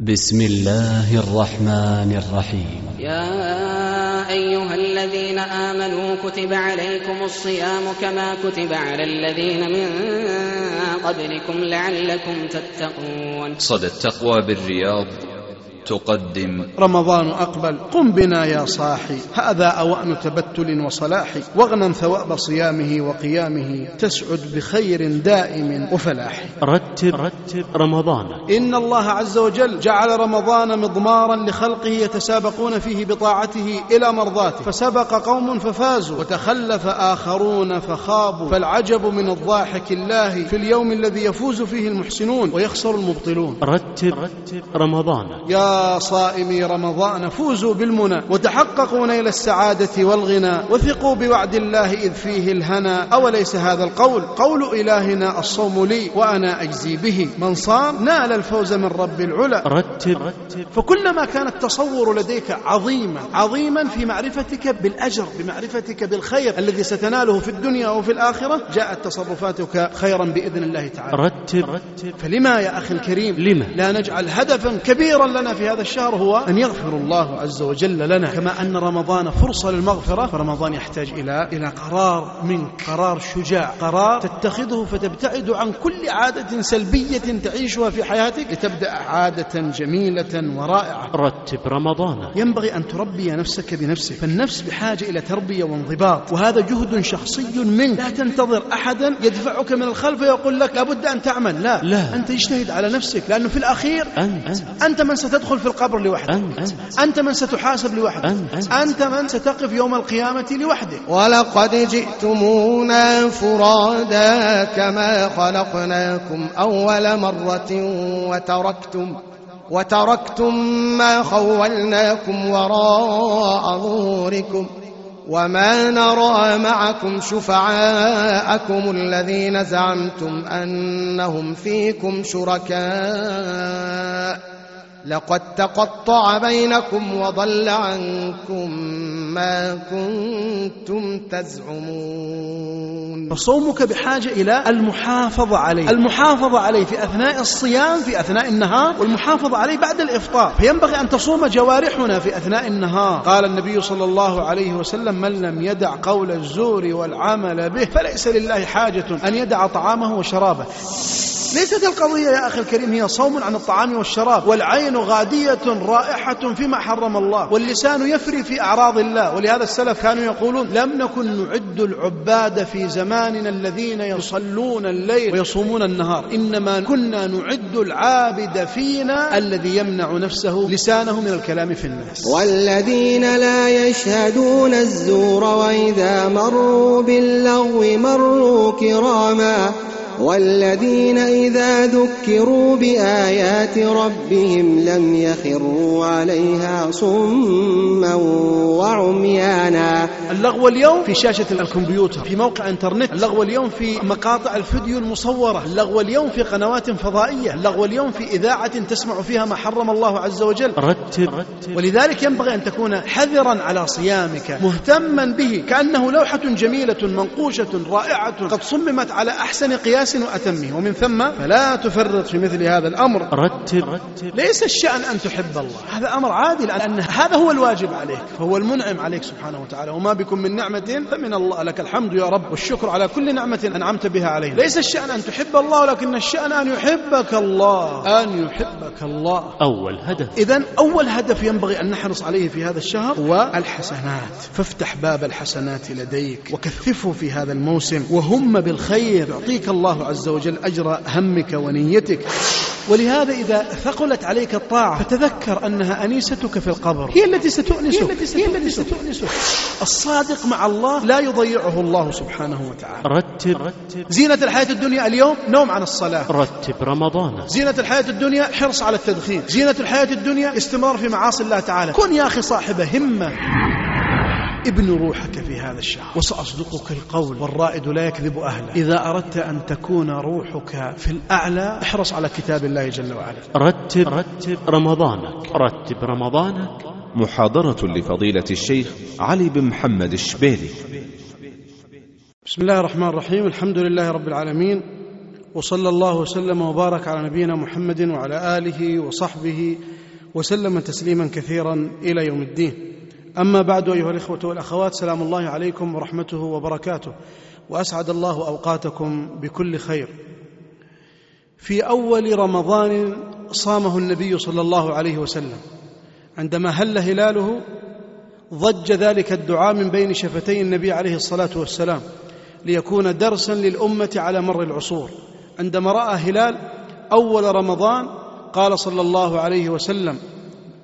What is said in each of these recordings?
بسم الله الرحمن الرحيم. يا أيها الذين آمنوا كتب عليكم الصيام كما كتب على الذين من قبلكم لعلكم تتقون. صدى التقوى بالرياض. تقدم. رمضان أقبل. قم بنا يا صاحي. هذا أوأن تبتل وصلاح واغنم ثواب صيامه وقيامه. تسعد بخير دائم وفلاح رتب رتب رمضان إن الله عز وجل جعل رمضان مضمارا لخلقه يتسابقون فيه بطاعته إلى مرضاته. فسبق قوم ففازوا. وتخلف آخرون فخابوا. فالعجب من الضاحك الله في اليوم الذي يفوز فيه المحسنون ويخسر المبطلون. رتب رتب رمضان يا صائمي رمضان فوزوا بالمنى وتحققوا نيل السعادة والغنى وثقوا بوعد الله إذ فيه الهنا. أوليس هذا القول؟ قول إلهنا الصوم لي وأنا أجزي به. من صام نال الفوز من رب العلا. رتب. فكلما كان التصور لديك عظيما عظيما في معرفتك بالأجر بمعرفتك بالخير الذي ستناله في الدنيا وفي الآخرة جاءت تصرفاتك خيرا بإذن الله تعالى. رتب رتب. فلما يا أخي الكريم؟ لما؟ لا نجعل هدفا كبيرا لنا في هذا الشهر هو أن يغفر الله عز وجل لنا. كما أن رمضان فرصة للمغفرة. فرمضان يحتاج إلى إلى قرار منك. قرار شجاع. قرار تتخذه فتبتعد عن كل عادة سلبية تعيشها في حياتك. لتبدأ عادة جميلة ورائعة. رتب رمضان. ينبغي أن تربي نفسك بنفسك. فالنفس بحاجة إلى تربية وانضباط. وهذا جهد شخصي منك. لا تنتظر أحدا يدفعك من الخلف ويقول لك لابد أن تعمل. لا, لا. أنت اجتهد على نفسك. لأنه في الأخير أنت. أنت من ستدخل في القبر لوحدك. أنت. أنت من ستحاسب لوحدك. أنت. أنت من ستقف يوم القيامة لوحدك. ولقد جئتمونا فرادا كما خلقناكم أول مرة وتركتم وتركتم ما خولناكم وراء ظهوركم وما نرى معكم شفعاءكم الذين زعمتم أنهم فيكم شركاء. لقد تقطع بينكم وضل عنكم ما كنتم تزعمون. فصومك بحاجة إلى المحافظة عليه. المحافظة عليه في أثناء الصيام في أثناء النهار والمحافظة عليه بعد الإفطار. فينبغي أن تصوم جوارحنا في أثناء النهار. قال النبي صلى الله عليه وسلم من لم يدع قول الزور والعمل به فليس لله حاجة أن يدع طعامه وشرابه. ليست القضية يا أخي الكريم هي صوم عن الطعام والشراب. والعين غادية رائحة فيما حرم الله. واللسان يفري في أعراض الله. ولهذا السلف كانوا يقولون لم نكن نعد العباد في زماننا الذين يصلون الليل ويصومون النهار. إنما كنا نعد العابد فينا الذي يمنع نفسه لسانه من الكلام في الناس. والذين لا يشهدون الزور وإذا مروا باللغو مروا كراما. والذين إذا ذكروا بآيات ربهم لم يخروا عليها صما وعميانا. اللغو اليوم في شاشة الكمبيوتر في موقع إنترنت اللغو اليوم في مقاطع الفيديو المصورة اللغو اليوم في قنوات فضائية اللغو اليوم في إذاعة تسمع فيها ما حرم الله عز وجل. رتب. رتب ولذلك ينبغي أن تكون حذرا على صيامك مهتما به كأنه لوحة جميلة منقوشة رائعة قد صممت على أحسن قياس وأتمه. ومن ثم فلا تفرط في مثل هذا الأمر. رتب. رتب ليس الشأن أن تحب الله. هذا أمر عادي لأن هذا هو الواجب عليك فهو المنعم عليك سبحانه وتعالى. وما بكم من نعمة فمن الله. لك الحمد يا رب والشكر على كل نعمة أنعمت بها عليه ليس الشأن أن تحب الله ولكن الشأن أن يحبك الله. أن يحبك الله. أول هدف. إذا أول هدف ينبغي أن نحرص عليه في هذا الشهر هو الحسنات. فافتح باب الحسنات لديك وكثفه في هذا الموسم وهم بالخير. يعطيك الله عز وجل أجر همك ونيتك. ولهذا إذا ثقلت عليك الطاعة فتذكر أنها أنيستك في القبر. هي التي ستؤنسك. هي التي ستؤنسك. الصادق مع الله لا يضيعه الله سبحانه وتعالى. رتب رتب. زينة الحياة الدنيا اليوم نوم عن الصلاة. رتب رمضان. زينة الحياة الدنيا حرص على التدخين. زينة الحياة الدنيا استمرار في معاصي الله تعالى. كن يا أخي صاحب همة. ابن روحك في هذا الشهر. وسأصدقك القول. والرائد لا يكذب أهله. إذا أردت أن تكون روحك في الأعلى احرص على كتاب الله جل وعلا. رتب رتب رمضانك. رتب رمضانك. محاضرة لفضيلة الشيخ علي بن محمد الشبيلي. بسم الله الرحمن الرحيم. الحمد لله رب العالمين وصلى الله وسلم وبارك على نبينا محمد وعلى آله وصحبه وسلم تسليما كثيرا إلى يوم الدين. أما بعد أيها الإخوة والأخوات سلام الله عليكم ورحمته وبركاته. وأسعد الله أوقاتكم بكل خير. في أول رمضان صامه النبي صلى الله عليه وسلم. عندما هل هلاله ضج ذلك الدعاء من بين شفتي النبي عليه الصلاة والسلام ليكون درسا للأمة على مر العصور. عندما رأى هلال أول رمضان قال صلى الله عليه وسلم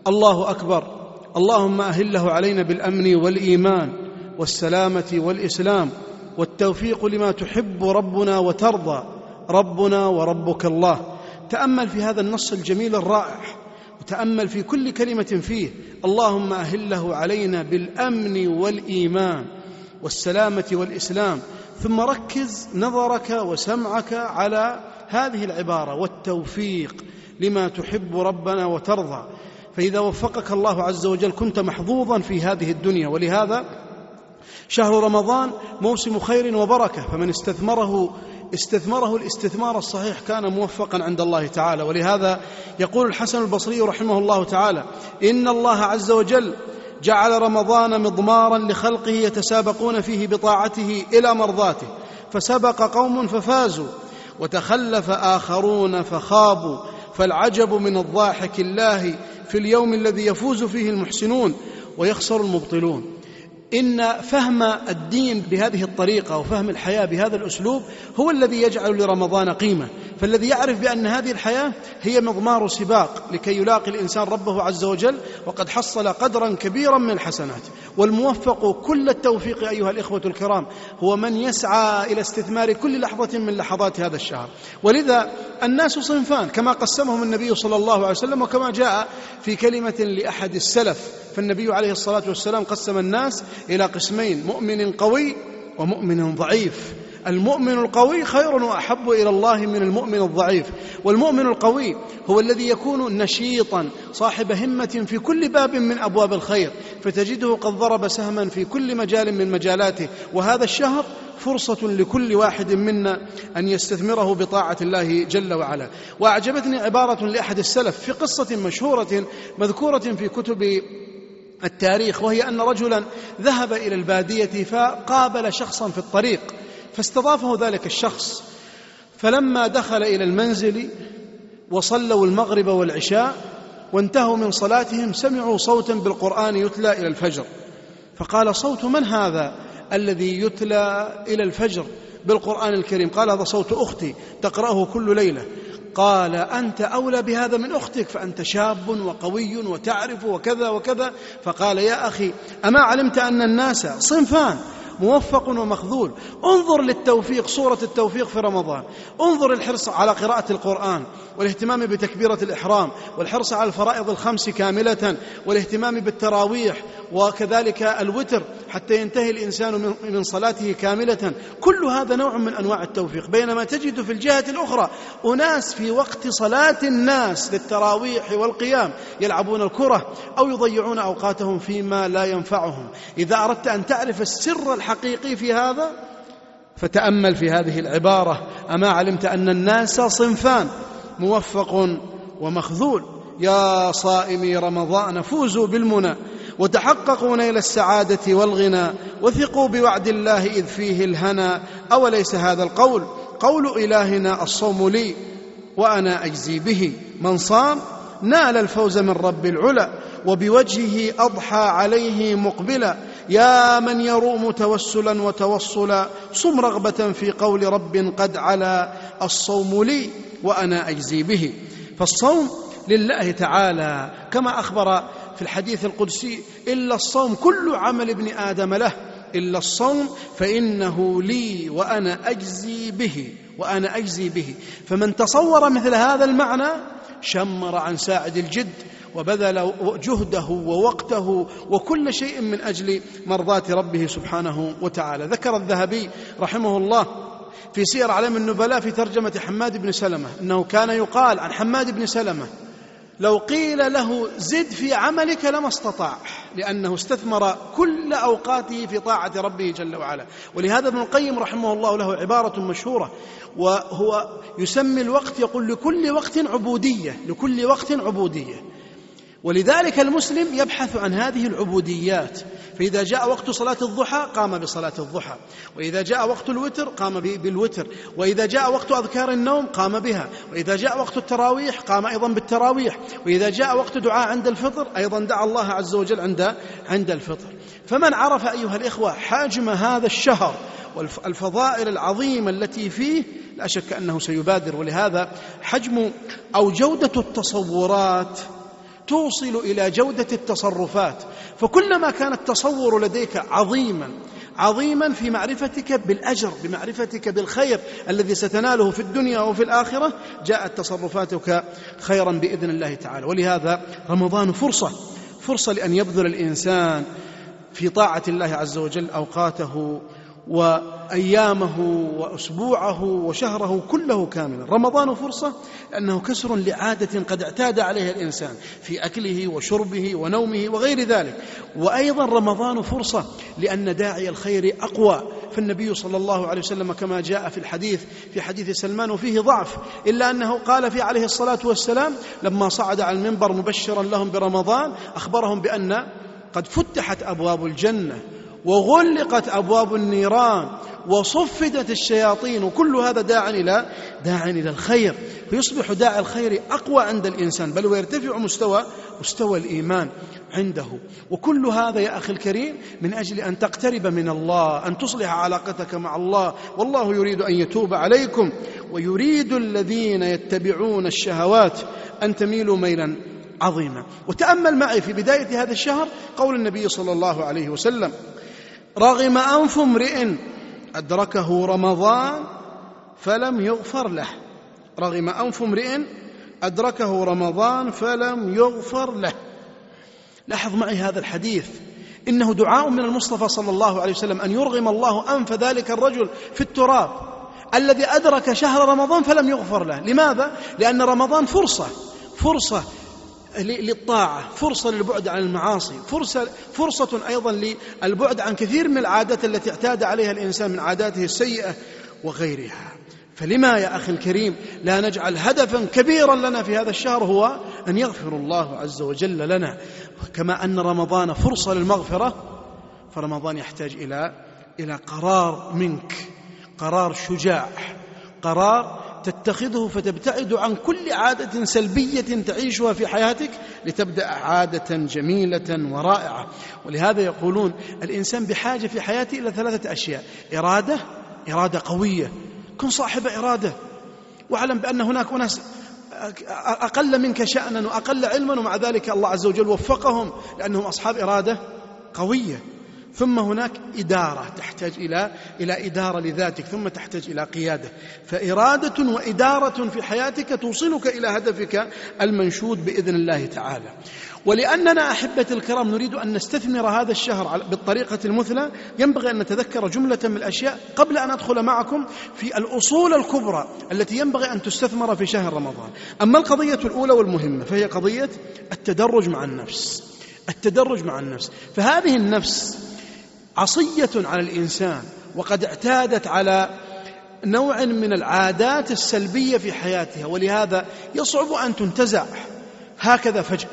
الله أكبر اللهم أهله علينا بالأمن والإيمان والسلامة والإسلام والتوفيق لما تحب ربنا وترضى. ربنا وربك الله. تأمل في هذا النص الجميل الرائع. وتأمل في كل كلمة فيه. اللهم أهله علينا بالأمن والإيمان والسلامة والإسلام. ثم ركز نظرك وسمعك على هذه العبارة والتوفيق لما تحب ربنا وترضى. فإذا وفقك الله عز وجل كنت محظوظا في هذه الدنيا. ولهذا شهر رمضان موسم خير وبركة. فمن استثمره استثمره الاستثمار الصحيح كان موفقا عند الله تعالى. ولهذا يقول الحسن البصري رحمه الله تعالى إن الله عز وجل جعل رمضان مضمارا لخلقه يتسابقون فيه بطاعته إلى مرضاته. فسبق قوم ففازوا وتخلف آخرون فخابوا. فالعجب من الضاحك الله في اليوم الذي يفوز فيه المحسنون ويخسر المبطلون. إن فهم الدين بهذه الطريقة وفهم الحياة بهذا الأسلوب هو الذي يجعل لرمضان قيمة. فالذي يعرف بأن هذه الحياة هي مضمار سباق لكي يلاقي الإنسان ربه عز وجل وقد حصل قدرا كبيرا من الحسنات. والموفق كل التوفيق أيها الإخوة الكرام هو من يسعى إلى استثمار كل لحظة من لحظات هذا الشهر. ولذا الناس صنفان كما قسمهم النبي صلى الله عليه وسلم وكما جاء في كلمة لأحد السلف. فالنبي عليه الصلاة والسلام قسم الناس إلى قسمين مؤمن قوي ومؤمن ضعيف. المؤمن القوي خير وأحب إلى الله من المؤمن الضعيف. والمؤمن القوي هو الذي يكون نشيطا صاحب همة في كل باب من أبواب الخير فتجده قد ضرب سهما في كل مجال من مجالاته. وهذا الشهر فرصة لكل واحد منا أن يستثمره بطاعة الله جل وعلا. وأعجبتني عبارة لأحد السلف في قصة مشهورة مذكورة في كتب التاريخ وهي أن رجلا ذهب إلى البادية فقابل شخصا في الطريق فاستضافه ذلك الشخص. فلما دخل إلى المنزل وصلوا المغرب والعشاء وانتهوا من صلاتهم سمعوا صوتا بالقرآن يتلى إلى الفجر. فقال صوت من هذا الذي يتلى إلى الفجر بالقرآن الكريم؟ قال هذا صوت أختي تقرأه كل ليلة. قال أنت أولى بهذا من أختك فأنت شاب وقوي وتعرف وكذا وكذا. فقال يا أخي أما علمت أن الناس صنفان؟ موفق ومخذول. انظر للتوفيق صورة التوفيق في رمضان. انظر الحرص على قراءة القرآن والاهتمام بتكبيرة الإحرام والحرص على الفرائض الخمس كاملة والاهتمام بالتراويح وكذلك الوتر حتى ينتهي الإنسان من صلاته كاملة. كل هذا نوع من أنواع التوفيق. بينما تجد في الجهة الأخرى أناس في وقت صلاة الناس للتراويح والقيام يلعبون الكرة أو يضيعون أوقاتهم فيما لا ينفعهم. إذا أردت أن تعرف السر الحقيقي في هذا؟ فتأمل في هذه العبارة أما علمت أن الناس صنفان موفق ومخذول. يا صائمي رمضان فوزوا بالمنى وتحققوا نيل السعادة والغنى وثقوا بوعد الله إذ فيه الهنا. أوليس هذا القول؟ قول إلهنا الصوم لي وأنا أجزي به. من صام نال الفوز من رب العلا وبوجهه أضحى عليه مقبلا. يا من يروم توسلا وتوصلا صم رغبة في قول رب قد علا الصوم لي وأنا أجزي به. فالصوم لله تعالى كما أخبر في الحديث القدسي إلا الصوم كل عمل ابن آدم له إلا الصوم فإنه لي وأنا أجزي به وأنا أجزي به. فمن تصور مثل هذا المعنى شمر عن ساعد الجد وبذل جهده ووقته وكل شيء من أجل مرضاة ربه سبحانه وتعالى. ذكر الذهبي رحمه الله في سير علم النبلاء في ترجمة حماد بن سلمة أنه كان يقال عن حماد بن سلمة لو قيل له زد في عملك لما استطاع لأنه استثمر كل أوقاته في طاعة ربه جل وعلا. ولهذا ابن القيم رحمه الله له عبارة مشهورة وهو يسمي الوقت يقول لكل وقت عبودية لكل وقت عبودية. ولذلك المسلم يبحث عن هذه العبوديات. فإذا جاء وقت صلاة الضحى قام بصلاة الضحى وإذا جاء وقت الوتر قام بالوتر وإذا جاء وقت أذكار النوم قام بها وإذا جاء وقت التراويح قام أيضا بالتراويح وإذا جاء وقت دعاء عند الفطر أيضا دعا الله عز وجل عند عند الفطر. فمن عرف أيها الإخوة حجم هذا الشهر والفضائل العظيمة التي فيه لا شك أنه سيبادر. ولهذا حجم أو جودة التصورات توصل إلى جودة التصرفات. فكلما كان التصور لديك عظيما عظيما في معرفتك بالأجر بمعرفتك بالخير الذي ستناله في الدنيا وفي الآخرة جاءت تصرفاتك خيرا بإذن الله تعالى. ولهذا رمضان فرصة فرصة لأن يبذل الإنسان في طاعة الله عز وجل أوقاته وأيامه وأسبوعه وشهره كله كاملا رمضان فرصة لأنه كسر لعادة قد اعتاد عليها الإنسان في أكله وشربه ونومه وغير ذلك. وأيضا رمضان فرصة لأن داعي الخير أقوى. فالنبي صلى الله عليه وسلم كما جاء في الحديث في حديث سلمان وفيه ضعف إلا أنه قال في عليه الصلاة والسلام لما صعد على المنبر مبشرا لهم برمضان أخبرهم بأن قد فتحت أبواب الجنة. وغلقت أبواب النيران وصفدت الشياطين وكل هذا داع إلى داع إلى الخير. فيصبح داعي الخير أقوى عند الإنسان بل ويرتفع مستوى مستوى الإيمان عنده. وكل هذا يا أخي الكريم من أجل أن تقترب من الله أن تصلح علاقتك مع الله. والله يريد أن يتوب عليكم ويريد الذين يتبعون الشهوات أن تميلوا ميلا عظيما. وتأمل معي في بداية هذا الشهر قول النبي صلى الله عليه وسلم رغم أنف امرئ أدركه رمضان فلم يغفر له. رغم أنف امرئ أدركه رمضان فلم يغفر له. لاحظ معي هذا الحديث. إنه دعاء من المصطفى صلى الله عليه وسلم أن يرغم الله أنف ذلك الرجل في التراب الذي أدرك شهر رمضان فلم يغفر له. لماذا؟ لأن رمضان فرصة فرصة للطاعة فرصة للبعد عن المعاصي فرصة, فرصة أيضا للبعد عن كثير من العادات التي اعتاد عليها الإنسان من عاداته السيئة وغيرها. فلما يا أخي الكريم لا نجعل هدفا كبيرا لنا في هذا الشهر هو أن يغفر الله عز وجل لنا. كما أن رمضان فرصة للمغفرة فرمضان يحتاج إلى إلى قرار منك قرار شجاع قرار تتخذه فتبتعد عن كل عادة سلبية تعيشها في حياتك لتبدأ عادة جميلة ورائعة. ولهذا يقولون الإنسان بحاجة في حياته إلى ثلاثة أشياء إرادة إرادة قوية. كن صاحب إرادة. واعلم بأن هناك أناس أقل منك شأنا وأقل علما ومع ذلك الله عز وجل وفقهم لأنهم أصحاب إرادة قوية. ثم هناك إدارة تحتاج إلى إلى إدارة لذاتك ثم تحتاج إلى قيادة. فإرادة وإدارة في حياتك توصلك إلى هدفك المنشود بإذن الله تعالى. ولأننا أحبة الكرام نريد أن نستثمر هذا الشهر بالطريقة المثلى. ينبغي أن نتذكر جملة من الأشياء قبل أن أدخل معكم في الأصول الكبرى التي ينبغي أن تستثمر في شهر رمضان. أما القضية الأولى والمهمة فهي قضية التدرج مع النفس. التدرج مع النفس. فهذه النفس عصية على الإنسان وقد اعتادت على نوع من العادات السلبية في حياتها ولهذا يصعب أن تنتزع هكذا فجأة.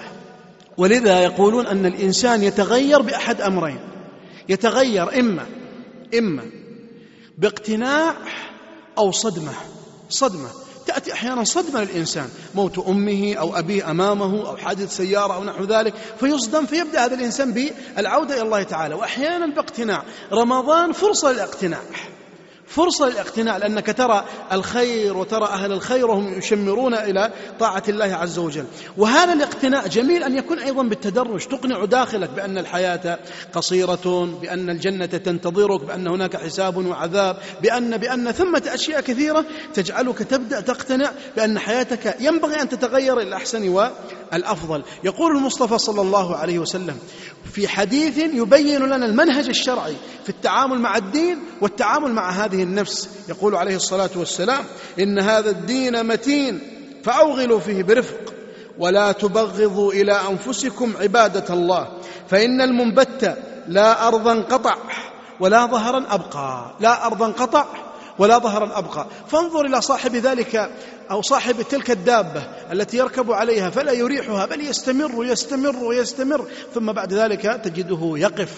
ولذا يقولون أن الإنسان يتغير بأحد أمرين يتغير إما إما باقتناع أو صدمة صدمة. تأتي أحيانا صدمة للإنسان. موت أمه أو أبيه أمامه أو حادث سيارة أو نحو ذلك فيصدم فيبدأ هذا الإنسان بالعودة إلى الله تعالى. وأحيانا باقتناع. رمضان فرصة للاقتناع. فرصة للاقتناع لأنك ترى الخير وترى أهل الخير وهم يشمرون إلى طاعة الله عز وجل. وهذا الاقتناع جميل أن يكون أيضا بالتدرج تقنع داخلك بأن الحياة قصيرة بأن الجنة تنتظرك بأن هناك حساب وعذاب بأن بأن ثمة أشياء كثيرة تجعلك تبدأ تقتنع بأن حياتك ينبغي أن تتغير إلى الأحسن والأفضل. يقول المصطفى صلى الله عليه وسلم في حديث يبين لنا المنهج الشرعي في التعامل مع الدين والتعامل مع هذه النفس يقول عليه الصلاة والسلام إن هذا الدين متين فأوغلوا فيه برفق ولا تبغضوا إلى أنفسكم عبادة الله فإن المنبت لا أرضا قطع ولا ظهرا أبقى لا أرضا قطع ولا ظهرا أبقى فانظر إلى صاحب ذلك أو صاحب تلك الدابة التي يركب عليها فلا يريحها بل يستمر ويستمر ويستمر ثم بعد ذلك تجده يقف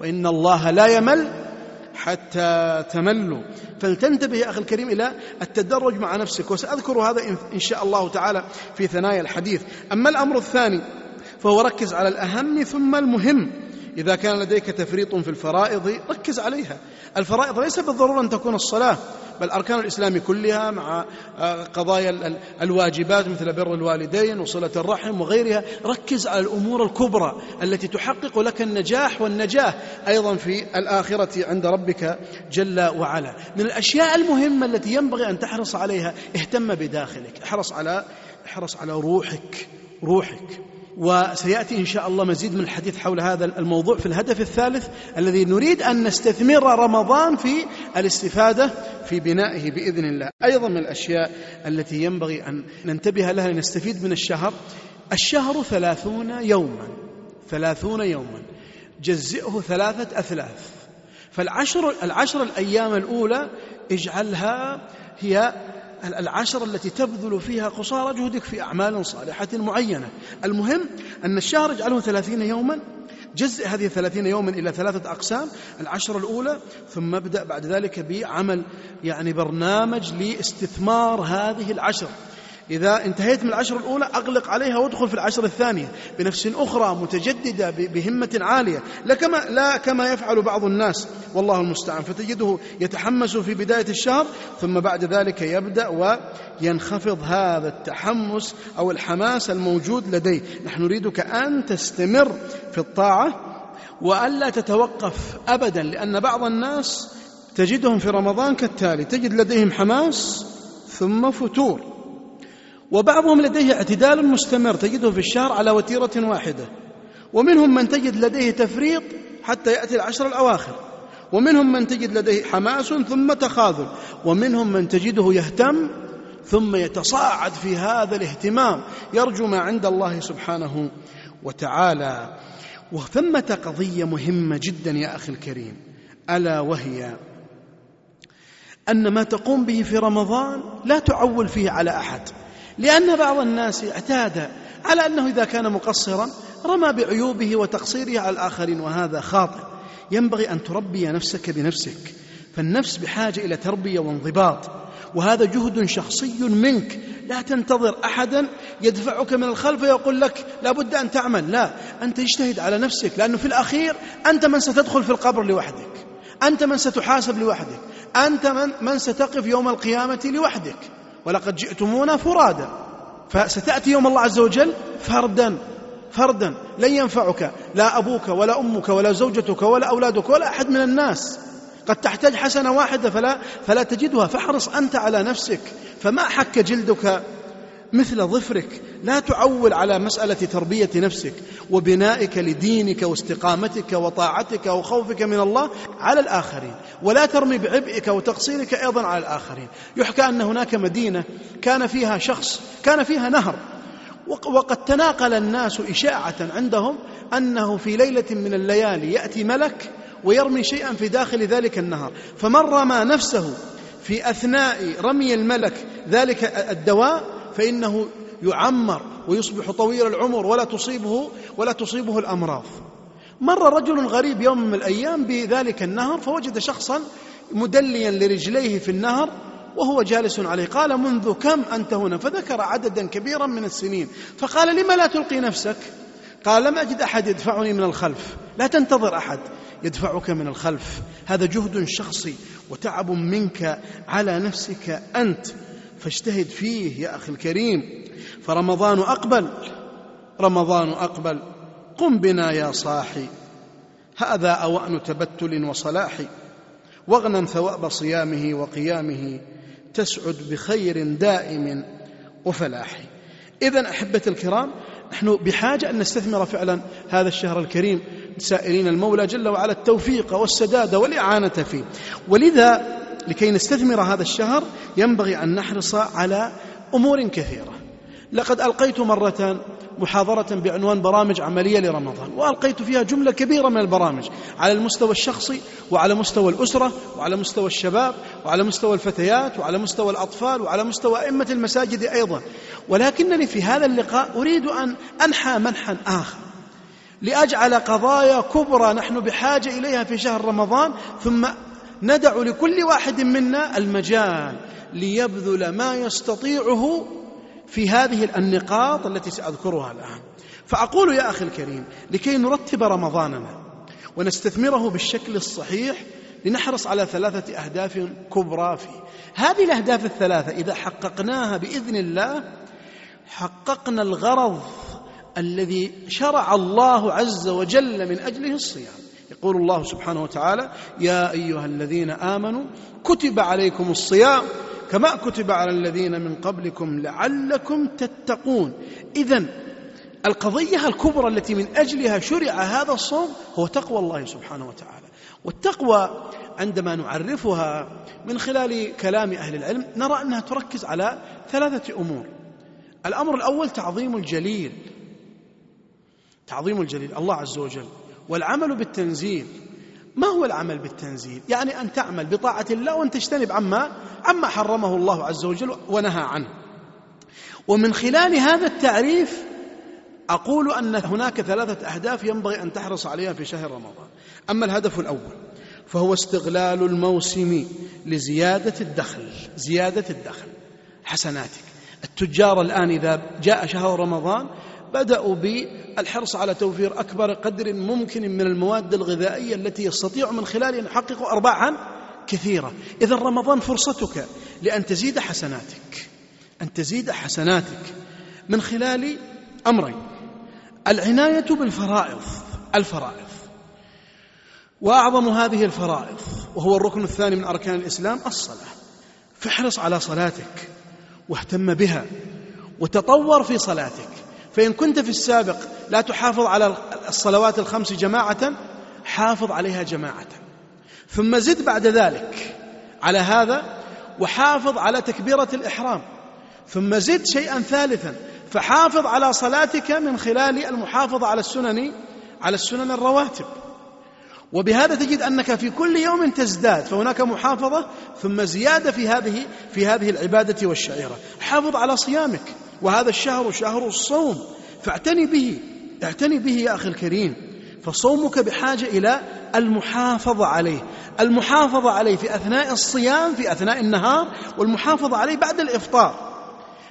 وإن الله لا يمل حتى تملوا. فلتنتبه يا أخي الكريم إلى التدرج مع نفسك. وسأذكر هذا إن شاء الله تعالى في ثنايا الحديث. أما الأمر الثاني فهو ركز على الأهم ثم المهم. إذا كان لديك تفريط في الفرائض ركز عليها. الفرائض ليس بالضرورة أن تكون الصلاة بل أركان الإسلام كلها مع آه، قضايا الواجبات مثل بر الوالدين وصلة الرحم وغيرها. ركز على الأمور الكبرى التي تحقق لك النجاح والنجاة أيضا في الآخرة عند ربك جل وعلا. من الأشياء المهمة التي ينبغي أن تحرص عليها اهتم بداخلك. احرص على احرص على روحك روحك. وسيأتي إن شاء الله مزيد من الحديث حول هذا الموضوع في الهدف الثالث الذي نريد أن نستثمر رمضان في الاستفادة في بنائه بإذن الله. أيضا من الأشياء التي ينبغي أن ننتبه لها لنستفيد من الشهر. الشهر ثلاثون يوما. ثلاثون يوما. جزئه ثلاثة أثلاث. فالعشر العشر الأيام الأولى اجعلها هي العشر التي تبذل فيها قصارى جهدك في أعمال صالحة معينة. المهم أن الشهر اجعله ثلاثين يوما جزء هذه الثلاثين يوما إلى ثلاثة أقسام العشر الأولى ثم ابدأ بعد ذلك بعمل يعني برنامج لإستثمار هذه العشر. إذا انتهيت من العشر الأولى أغلق عليها وادخل في العشر الثانية بنفس أخرى متجددة بهمة عالية. لا كما, لا كما يفعل بعض الناس. والله المستعان. فتجده يتحمس في بداية الشهر ثم بعد ذلك يبدأ وينخفض هذا التحمس أو الحماس الموجود لديه. نحن نريدك أن تستمر في الطاعة وألا تتوقف أبدا لأن بعض الناس تجدهم في رمضان كالتالي. تجد لديهم حماس ثم فتور. وبعضهم لديه اعتدال مستمر تجده في الشهر على وتيرة واحدة. ومنهم من تجد لديه تفريط حتى يأتي العشر الأواخر. ومنهم من تجد لديه حماس ثم تخاذل. ومنهم من تجده يهتم ثم يتصاعد في هذا الاهتمام. يرجو ما عند الله سبحانه وتعالى. وثمة قضية مهمة جدا يا أخي الكريم. ألا وهي أن ما تقوم به في رمضان لا تعول فيه على أحد. لأن بعض الناس اعتاد على أنه إذا كان مقصرا رمى بعيوبه وتقصيره على الآخرين وهذا خاطئ. ينبغي أن تربي نفسك بنفسك. فالنفس بحاجة إلى تربية وانضباط. وهذا جهد شخصي منك. لا تنتظر أحدا يدفعك من الخلف ويقول لك لابد أن تعمل. لا أنت اجتهد على نفسك. لأنه في الأخير أنت من ستدخل في القبر لوحدك. أنت من ستحاسب لوحدك. أنت من, من ستقف يوم القيامة لوحدك. ولقد جئتمونا فرادا فستأتي يوم الله عز وجل فردا فردا لن ينفعك لا أبوك ولا أمك ولا زوجتك ولا أولادك ولا أحد من الناس. قد تحتاج حسنة واحدة فلا, فلا تجدها فاحرص أنت على نفسك فما حك جلدك؟ مثل ظفرك. لا تعول على مسألة تربية نفسك وبنائك لدينك واستقامتك وطاعتك وخوفك من الله على الآخرين ولا ترمي بعبئك وتقصيرك أيضا على الآخرين. يحكى أن هناك مدينة كان فيها شخص كان فيها نهر وقد تناقل الناس إشاعة عندهم أنه في ليلة من الليالي يأتي ملك ويرمي شيئا في داخل ذلك النهر. فمن رمى نفسه في أثناء رمي الملك ذلك الدواء فإنه يعمر ويصبح طويل العمر ولا تصيبه ولا تصيبه الأمراض. مر رجل غريب يوم من الأيام بذلك النهر فوجد شخصا مدليا لرجليه في النهر وهو جالس عليه. قال منذ كم أنت هنا؟ فذكر عددا كبيرا من السنين. فقال لما لا تلقي نفسك؟ قال لم أجد أحد يدفعني من الخلف. لا تنتظر أحد يدفعك من الخلف. هذا جهد شخصي وتعب منك على نفسك أنت. فاجتهد فيه يا أخي الكريم. فرمضان أقبل رمضان أقبل. قم بنا يا صاحي. هذا أوأن تبتل وصلاح. واغنم ثواب صيامه وقيامه. تسعد بخير دائم وفلاح. إذا أحبة الكرام نحن بحاجة أن نستثمر فعلا هذا الشهر الكريم. سائلين المولى جل وعلا التوفيق والسداد والإعانة فيه. ولذا لكي نستثمر هذا الشهر ينبغي أن نحرص على أمور كثيرة. لقد ألقيت مرة محاضرة بعنوان برامج عملية لرمضان وألقيت فيها جملة كبيرة من البرامج على المستوى الشخصي وعلى مستوى الأسرة وعلى مستوى الشباب وعلى مستوى الفتيات وعلى مستوى الأطفال وعلى مستوى أئمة المساجد أيضا. ولكنني في هذا اللقاء أريد أن أنحى منحا آخر لأجعل قضايا كبرى نحن بحاجة إليها في شهر رمضان ثم ندع لكل واحد منا المجال ليبذل ما يستطيعه في هذه النقاط التي سأذكرها الآن. فأقول يا أخي الكريم لكي نرتب رمضاننا ونستثمره بالشكل الصحيح لنحرص على ثلاثة أهداف كبرى فيه. هذه الأهداف الثلاثة إذا حققناها بإذن الله حققنا الغرض الذي شرع الله عز وجل من أجله الصيام. يقول الله سبحانه وتعالى يا أيها الذين آمنوا كتب عليكم الصيام كما كتب على الذين من قبلكم لعلكم تتقون. إذا القضية الكبرى التي من أجلها شرع هذا الصوم هو تقوى الله سبحانه وتعالى. والتقوى عندما نعرفها من خلال كلام أهل العلم نرى أنها تركز على ثلاثة أمور. الأمر الأول تعظيم الجليل. تعظيم الجليل. الله عز وجل والعمل بالتنزيل. ما هو العمل بالتنزيل؟ يعني أن تعمل بطاعة الله وأن تجتنب عما عما حرمه الله عز وجل ونهى عنه. ومن خلال هذا التعريف أقول أن هناك ثلاثة أهداف ينبغي أن تحرص عليها في شهر رمضان. أما الهدف الأول فهو استغلال الموسم لزيادة الدخل زيادة الدخل حسناتك. التجار الآن إذا جاء شهر رمضان بدأوا بالحرص على توفير أكبر قدر ممكن من المواد الغذائية التي يستطيع من خلالها أن يحققوا أرباحا كثيرة. إذا رمضان فرصتك لأن تزيد حسناتك. أن تزيد حسناتك من خلال أمرين. العناية بالفرائض. الفرائض. وأعظم هذه الفرائض وهو الركن الثاني من أركان الإسلام الصلاة. فاحرص على صلاتك واهتم بها وتطور في صلاتك. فإن كنت في السابق لا تحافظ على الصلوات الخمس جماعة حافظ عليها جماعة. ثم زد بعد ذلك على هذا وحافظ على تكبيرة الإحرام. ثم زد شيئا ثالثا فحافظ على صلاتك من خلال المحافظة على السنن على السنن الرواتب. وبهذا تجد أنك في كل يوم تزداد فهناك محافظة ثم زيادة في هذه في هذه العبادة والشعيرة. حافظ على صيامك. وهذا الشهر شهر الصوم. فاعتني به اعتني به يا أخي الكريم. فصومك بحاجة إلى المحافظة عليه. المحافظة عليه في أثناء الصيام في أثناء النهار والمحافظة عليه بعد الإفطار.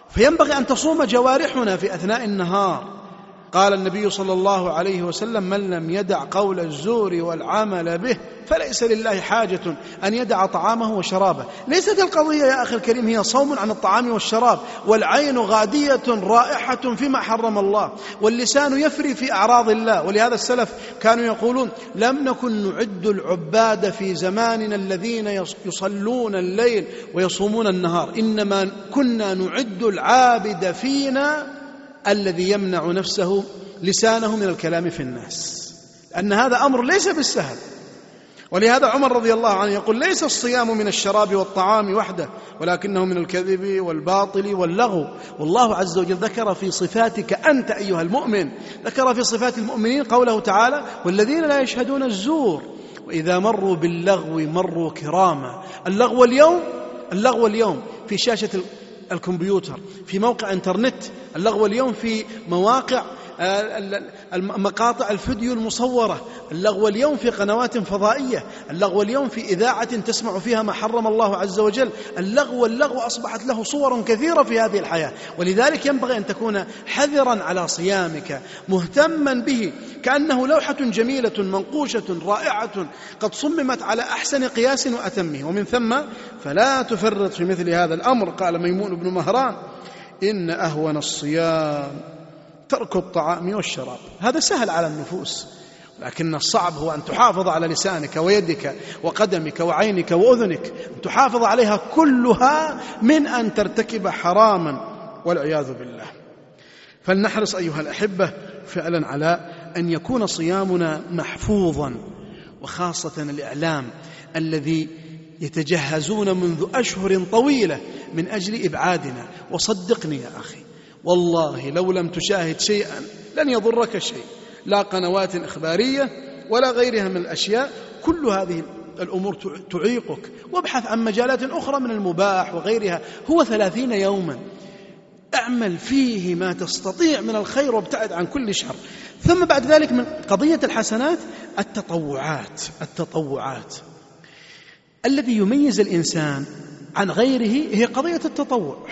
فينبغي أن تصوم جوارحنا في أثناء النهار. قال النبي صلى الله عليه وسلم من لم يدع قول الزور والعمل به فليس لله حاجة أن يدع طعامه وشرابه. ليست القضية يا أخي الكريم هي صوم عن الطعام والشراب والعين غادية رائحة فيما حرم الله واللسان يفري في أعراض الله. ولهذا السلف كانوا يقولون لم نكن نعد العباد في زماننا الذين يصلون الليل ويصومون النهار إنما كنا نعد العابد فينا الذي يمنع نفسه لسانه من الكلام في الناس. أن هذا أمر ليس بالسهل. ولهذا عمر رضي الله عنه يقول ليس الصيام من الشراب والطعام وحده ولكنه من الكذب والباطل واللغو. والله عز وجل ذكر في صفاتك أنت أيها المؤمن ذكر في صفات المؤمنين قوله تعالى والذين لا يشهدون الزور وإذا مروا باللغو مروا كراما. اللغو اليوم اللغو اليوم في شاشة الكمبيوتر في موقع انترنت. اللغو اليوم في مواقع مقاطع الفيديو المصورة اللغو اليوم في قنوات فضائية اللغو اليوم في إذاعة تسمع فيها ما حرم الله عز وجل اللغو اللغو أصبحت له صور كثيرة في هذه الحياة. ولذلك ينبغي أن تكون حذرا على صيامك مهتما به كأنه لوحة جميلة منقوشة رائعة قد صممت على أحسن قياس وأتمه. ومن ثم فلا تفرط في مثل هذا الأمر قال ميمون بن مهران إن أهون الصيام. ترك الطعام والشراب. هذا سهل على النفوس لكن الصعب هو أن تحافظ على لسانك ويدك وقدمك وعينك وأذنك أن تحافظ عليها كلها من أن ترتكب حراما والعياذ بالله. فلنحرص أيها الأحبة فعلا على أن يكون صيامنا محفوظا وخاصة الإعلام الذي يتجهزون منذ أشهر طويلة من أجل إبعادنا. وصدقني يا أخي والله لو لم تشاهد شيئا لن يضرك شيء. لا قنوات إخبارية ولا غيرها من الأشياء. كل هذه الأمور تعيقك. وابحث عن مجالات أخرى من المباح وغيرها. هو ثلاثين يوما. اعمل فيه ما تستطيع من الخير وابتعد عن كل شر. ثم بعد ذلك من قضية الحسنات التطوعات التطوعات. الذي يميز الإنسان عن غيره هي قضية التطوع.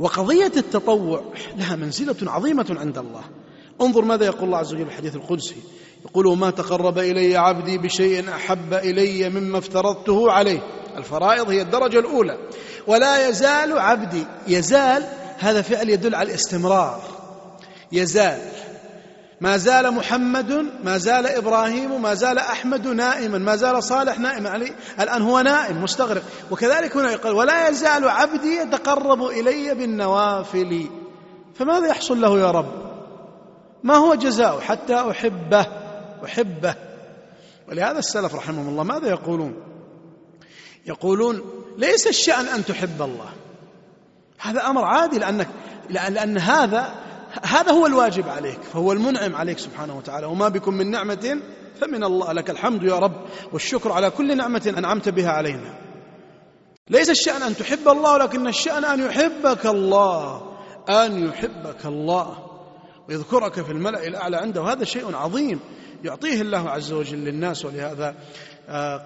وقضية التطوع لها منزلة عظيمة عند الله. انظر ماذا يقول الله عز وجل في الحديث القدسي. يقول وما تقرب إلي عبدي بشيء أحب إلي مما افترضته عليه. الفرائض هي الدرجة الأولى. ولا يزال عبدي يزال هذا فعل يدل على الاستمرار. يزال. ما زال محمد ما زال إبراهيم ما زال أحمد نائما ما زال صالح نائما. علي الآن هو نائم مستغرق. وكذلك هنا يقول ولا يزال عبدي يتقرب إلي بالنوافل. فماذا يحصل له يا رب؟ ما هو جزاؤه؟ حتى أحبه أحبه. ولهذا السلف رحمهم الله ماذا يقولون؟ يقولون ليس الشأن أن تحب الله. هذا أمر عادي لأنك لأن هذا هذا هو الواجب عليك فهو المنعم عليك سبحانه وتعالى. وما بكم من نعمة فمن الله لك الحمد يا رب والشكر على كل نعمة أنعمت بها علينا. ليس الشأن أن تحب الله ولكن الشأن أن يحبك الله أن يحبك الله. ويذكرك في الملأ الأعلى عنده. هذا شيء عظيم يعطيه الله عز وجل للناس ولهذا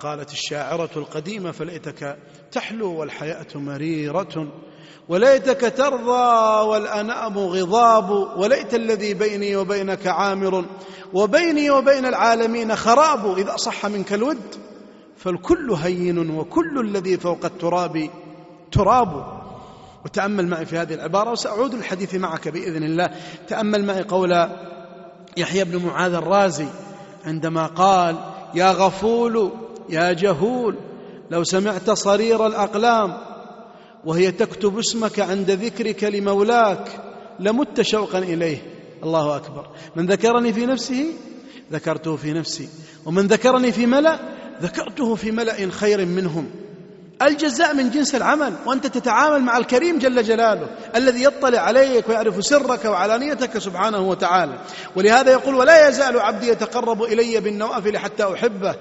قالت الشاعرة القديمة فليتك تحلو والحياة مريرة وليتك ترضى والأنام غضاب وليت الذي بيني وبينك عامر وبيني وبين العالمين خراب إذا صح منك الود فالكل هين وكل الذي فوق التراب تراب. وتأمل معي في هذه العبارة وسأعود للحديث معك بإذن الله. تأمل معي قول يحيى بن معاذ الرازي عندما قال يا غفول يا جهول لو سمعت صرير الأقلام وهي تكتب اسمك عند ذكرك لمولاك لمت شوقا إليه. الله أكبر. من ذكرني في نفسه؟ ذكرته في نفسي. ومن ذكرني في ملأ؟ ذكرته في ملأ خير منهم. الجزاء من جنس العمل وأنت تتعامل مع الكريم جل جلاله الذي يطلع عليك ويعرف سرك وعلانيتك سبحانه وتعالى. ولهذا يقول ولا يزال عبدي يتقرب إلي بالنوافل حتى أحبه.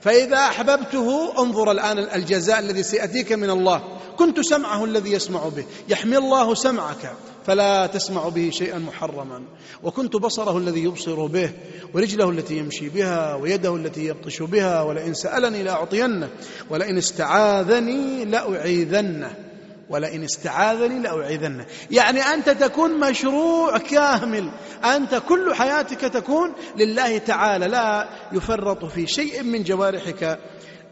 فإذا أحببته انظر الآن الجزاء الذي سيأتيك من الله. كنت سمعه الذي يسمع به. يحمي الله سمعك فلا تسمع به شيئا محرما. وكنت بصره الذي يبصر به ورجله التي يمشي بها ويده التي يبطش بها ولئن سألني لأعطينه ولئن استعاذني لأعيذنه. ولئن استعاذني لأعيذنه. يعني أنت تكون مشروع كامل. أنت كل حياتك تكون لله تعالى. لا يفرط في شيء من جوارحك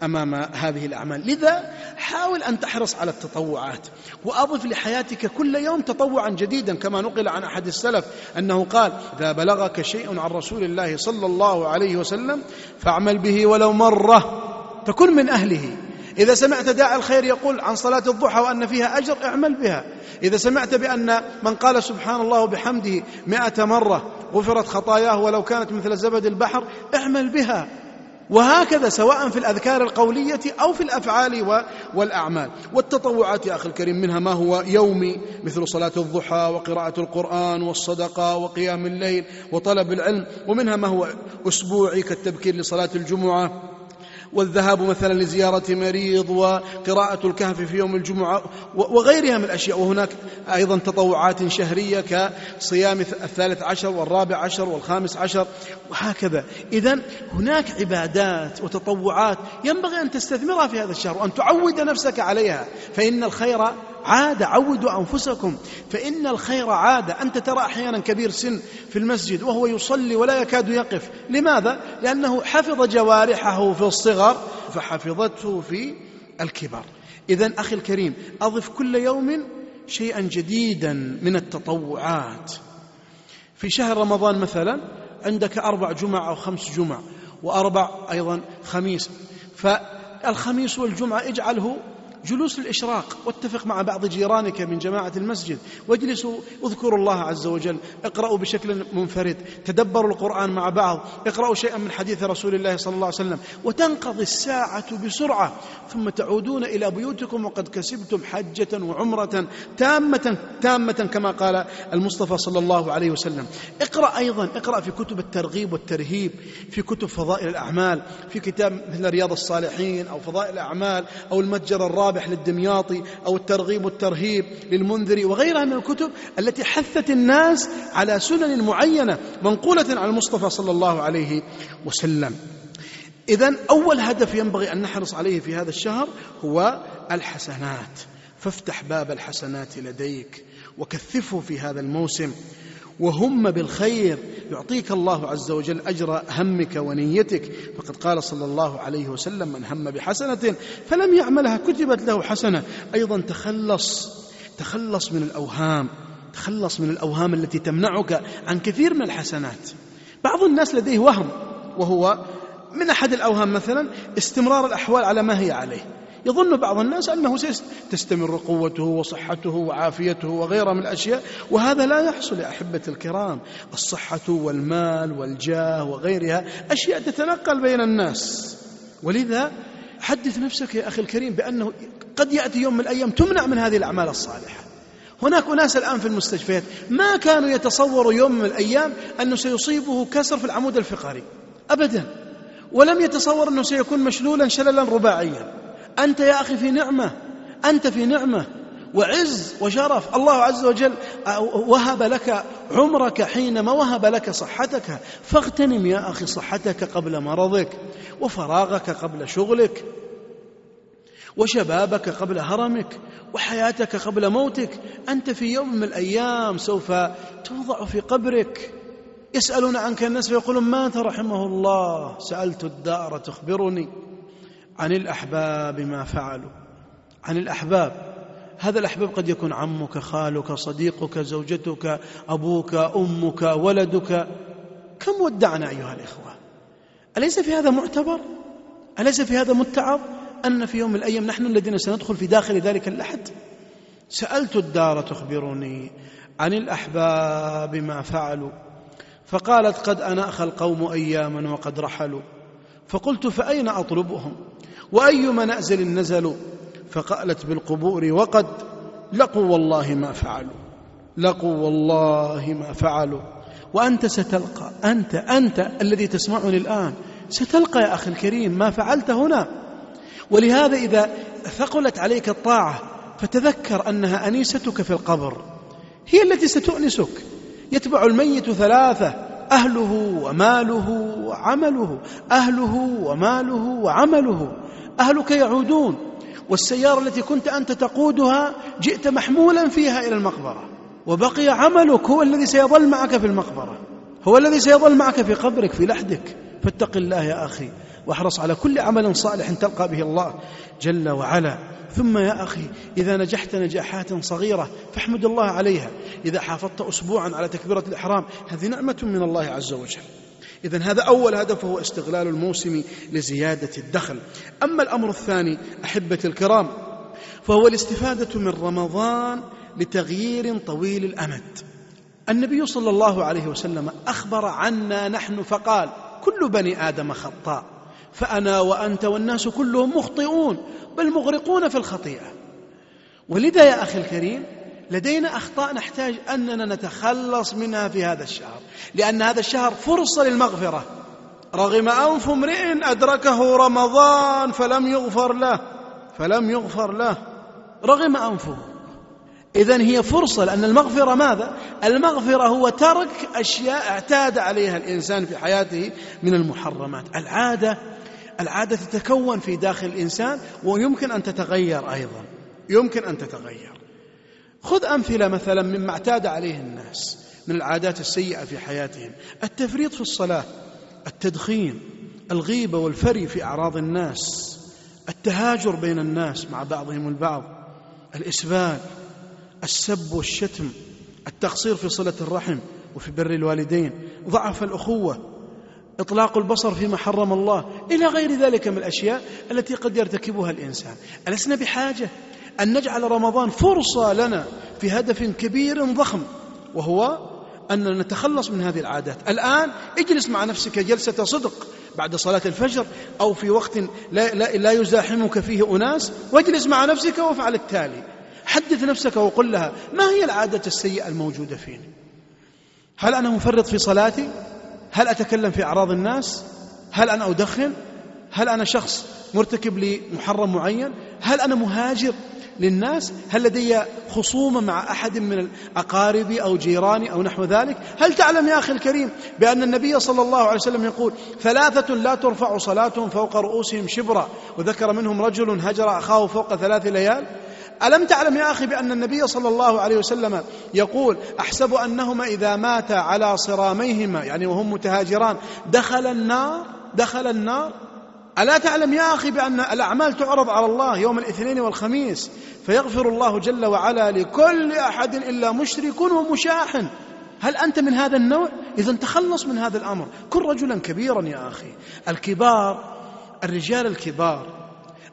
أمام هذه الأعمال. لذا حاول أن تحرص على التطوعات وأضف لحياتك كل يوم تطوعا جديدا كما نقل عن أحد السلف أنه قال إذا بلغك شيء عن رسول الله صلى الله عليه وسلم فاعمل به ولو مرة تكن من أهله. إذا سمعت داعي الخير يقول عن صلاة الضحى وأن فيها أجر اعمل بها. إذا سمعت بأن من قال سبحان الله وبحمده مئة مرة غفرت خطاياه ولو كانت مثل زبد البحر اعمل بها. وهكذا سواء في الأذكار القولية أو في الأفعال والأعمال. والتطوعات يا أخي الكريم منها ما هو يومي مثل صلاة الضحى وقراءة القرآن والصدقة وقيام الليل وطلب العلم ومنها ما هو أسبوعي كالتبكير لصلاة الجمعة. والذهاب مثلا لزيارة مريض وقراءة الكهف في يوم الجمعة وغيرها من الأشياء. وهناك أيضا تطوعات شهرية كصيام الثالث عشر والرابع عشر والخامس عشر وهكذا. إذا هناك عبادات وتطوعات ينبغي أن تستثمرها في هذا الشهر وأن تعود نفسك عليها. فإن الخير عادة عودوا أنفسكم فإن الخير عادة أنت ترى أحيانا كبير سن في المسجد وهو يصلي ولا يكاد يقف. لماذا؟ لأنه حفظ جوارحه في الصغر فحفظته في الكبر. إذا أخي الكريم أضف كل يوم شيئا جديدا من التطوعات. في شهر رمضان مثلا عندك أربع جمع أو خمس جمع وأربع أيضا خميس. فالخميس والجمعة اجعله جلوس للإشراق. واتفق مع بعض جيرانك من جماعة المسجد. واجلسوا اذكروا الله عز وجل. اقرأوا بشكل منفرد. تدبروا القرآن مع بعض. اقرأوا شيئا من حديث رسول الله صلى الله عليه وسلم. وتنقضي الساعة بسرعة. ثم تعودون إلى بيوتكم. وقد كسبتم حجة وعمرة تامة تامة كما قال المصطفى صلى الله عليه وسلم. اقرأ أيضا. اقرأ في كتب الترغيب والترهيب. في كتب فضائل الأعمال. في كتاب مثل رياض الصالحين أو فضائل الأعمال أو المتجر الرابح للدمياطي أو الترغيب والترهيب للمنذري وغيرها من الكتب التي حثت الناس على سنن معينة منقولة عن المصطفى صلى الله عليه وسلم. إذا أول هدف ينبغي أن نحرص عليه في هذا الشهر هو الحسنات. فافتح باب الحسنات لديك وكثفه في هذا الموسم. وهم بالخير. يعطيك الله عز وجل أجر همك ونيتك. فقد قال صلى الله عليه وسلم من هم بحسنة فلم يعملها كتبت له حسنة. أيضا تخلص تخلص من الأوهام تخلص من الأوهام التي تمنعك عن كثير من الحسنات. بعض الناس لديه وهم وهو من أحد الأوهام مثلا استمرار الأحوال على ما هي عليه. يظن بعض الناس أنه تستمر قوته وصحته وعافيته وغيرها من الأشياء وهذا لا يحصل يا أحبة الكرام. الصحة والمال والجاه وغيرها أشياء تتنقل بين الناس. ولذا حدث نفسك يا أخي الكريم بأنه قد يأتي يوم من الأيام تمنع من هذه الأعمال الصالحة. هناك أناس الآن في المستشفيات ما كانوا يتصوروا يوم من الأيام أنه سيصيبه كسر في العمود الفقري. أبدا. ولم يتصور أنه سيكون مشلولا شللا رباعيا. أنت يا أخي في نعمة أنت في نعمة. وعز وشرف. الله عز وجل وهب لك عمرك حينما وهب لك صحتك. فاغتنم يا أخي صحتك قبل مرضك وفراغك قبل شغلك وشبابك قبل هرمك وحياتك قبل موتك. أنت في يوم من الأيام سوف توضع في قبرك. يسألون عنك الناس فيقولون مات رحمه الله؟ سألت الدار تخبرني. عن الأحباب ما فعلوا. عن الأحباب. هذا الأحباب قد يكون عمك خالك صديقك زوجتك أبوك أمك ولدك. كم ودعنا أيها الإخوة؟ أليس في هذا معتبر؟ أليس في هذا متعظ؟ أن في يوم من الأيام نحن الذين سندخل في داخل ذلك اللحد سألت الدار تخبرني عن الأحباب ما فعلوا. فقالت قد أناخ القوم أياما وقد رحلوا. فقلت فأين أطلبهم؟ وأي منازل نزلوا فقالت بالقبور وقد لقوا والله ما فعلوا. لقوا والله ما فعلوا. وأنت ستلقى أنت أنت الذي تسمعني الآن. ستلقى يا أخي الكريم ما فعلت هنا. ولهذا إذا ثقلت عليك الطاعة فتذكر أنها أنيستك في القبر. هي التي ستؤنسك. يتبع الميت ثلاثة أهله وماله وعمله. أهله وماله وعمله. أهلك يعودون والسيارة التي كنت أنت تقودها جئت محمولا فيها إلى المقبرة وبقي عملك هو الذي سيظل معك في المقبرة هو الذي سيظل معك في قبرك في لحدك. فاتق الله يا أخي واحرص على كل عمل صالح تلقى به الله جل وعلا. ثم يا أخي إذا نجحت نجاحات صغيرة فاحمد الله عليها. إذا حافظت أسبوعا على تكبيرة الإحرام هذه نعمة من الله عز وجل. إذا هذا أول هدف هو استغلال الموسم لزيادة الدخل. أما الأمر الثاني أحبة الكرام فهو الاستفادة من رمضان لتغيير طويل الأمد. النبي صلى الله عليه وسلم أخبر عنا نحن فقال كل بني آدم خطاء فأنا وأنت والناس كلهم مخطئون بل مغرقون في الخطيئة. ولذا يا أخي الكريم لدينا أخطاء نحتاج أننا نتخلص منها في هذا الشهر. لأن هذا الشهر فرصة للمغفرة. رغم أنف امرئ أدركه رمضان فلم يغفر له فلم يغفر له. رغم أنفه. إذا هي فرصة لأن المغفرة ماذا؟ المغفرة هو ترك أشياء اعتاد عليها الإنسان في حياته من المحرمات. العادة العادة تتكون في داخل الإنسان ويمكن أن تتغير أيضا. يمكن أن تتغير. خذ أمثلة مثلا مما اعتاد عليه الناس من العادات السيئة في حياتهم. التفريط في الصلاة التدخين الغيبة والفري في أعراض الناس التهاجر بين الناس مع بعضهم البعض الإسبال السب والشتم التقصير في صلة الرحم وفي بر الوالدين ضعف الأخوة إطلاق البصر فيما حرم الله إلى غير ذلك من الأشياء التي قد يرتكبها الإنسان. ألسنا بحاجة أن نجعل رمضان فرصة لنا في هدف كبير ضخم وهو أن نتخلص من هذه العادات. الآن اجلس مع نفسك جلسة صدق بعد صلاة الفجر أو في وقت لا, لا, لا يزاحمك فيه أناس واجلس مع نفسك وافعل التالي. حدث نفسك وقل لها ما هي العادة السيئة الموجودة فيني؟ هل أنا مفرط في صلاتي؟ هل أتكلم في أعراض الناس؟ هل أنا أدخن؟ هل أنا شخص مرتكب لمحرم معين؟ هل أنا مهاجر للناس؟ هل لدي خصومة مع أحد من أقاربي أو جيراني أو نحو ذلك؟ هل تعلم يا أخي الكريم بأن النبي صلى الله عليه وسلم يقول ثلاثة لا ترفع صلاتهم فوق رؤوسهم شبرا؟ وذكر منهم رجل هجر أخاه فوق ثلاث ليال؟ ألم تعلم يا أخي بأن النبي صلى الله عليه وسلم يقول أحسب أنهما إذا مات على صراميهما يعني وهم متهاجران دخل النار دخل النار. ألا تعلم يا أخي بأن الأعمال تعرض على الله يوم الاثنين والخميس؟ فيغفر الله جل وعلا لكل أحد إلا مشرك ومشاحن هل أنت من هذا النوع؟ إذا تخلص من هذا الأمر. كن رجلا كبيرا يا أخي. الكبار الرجال الكبار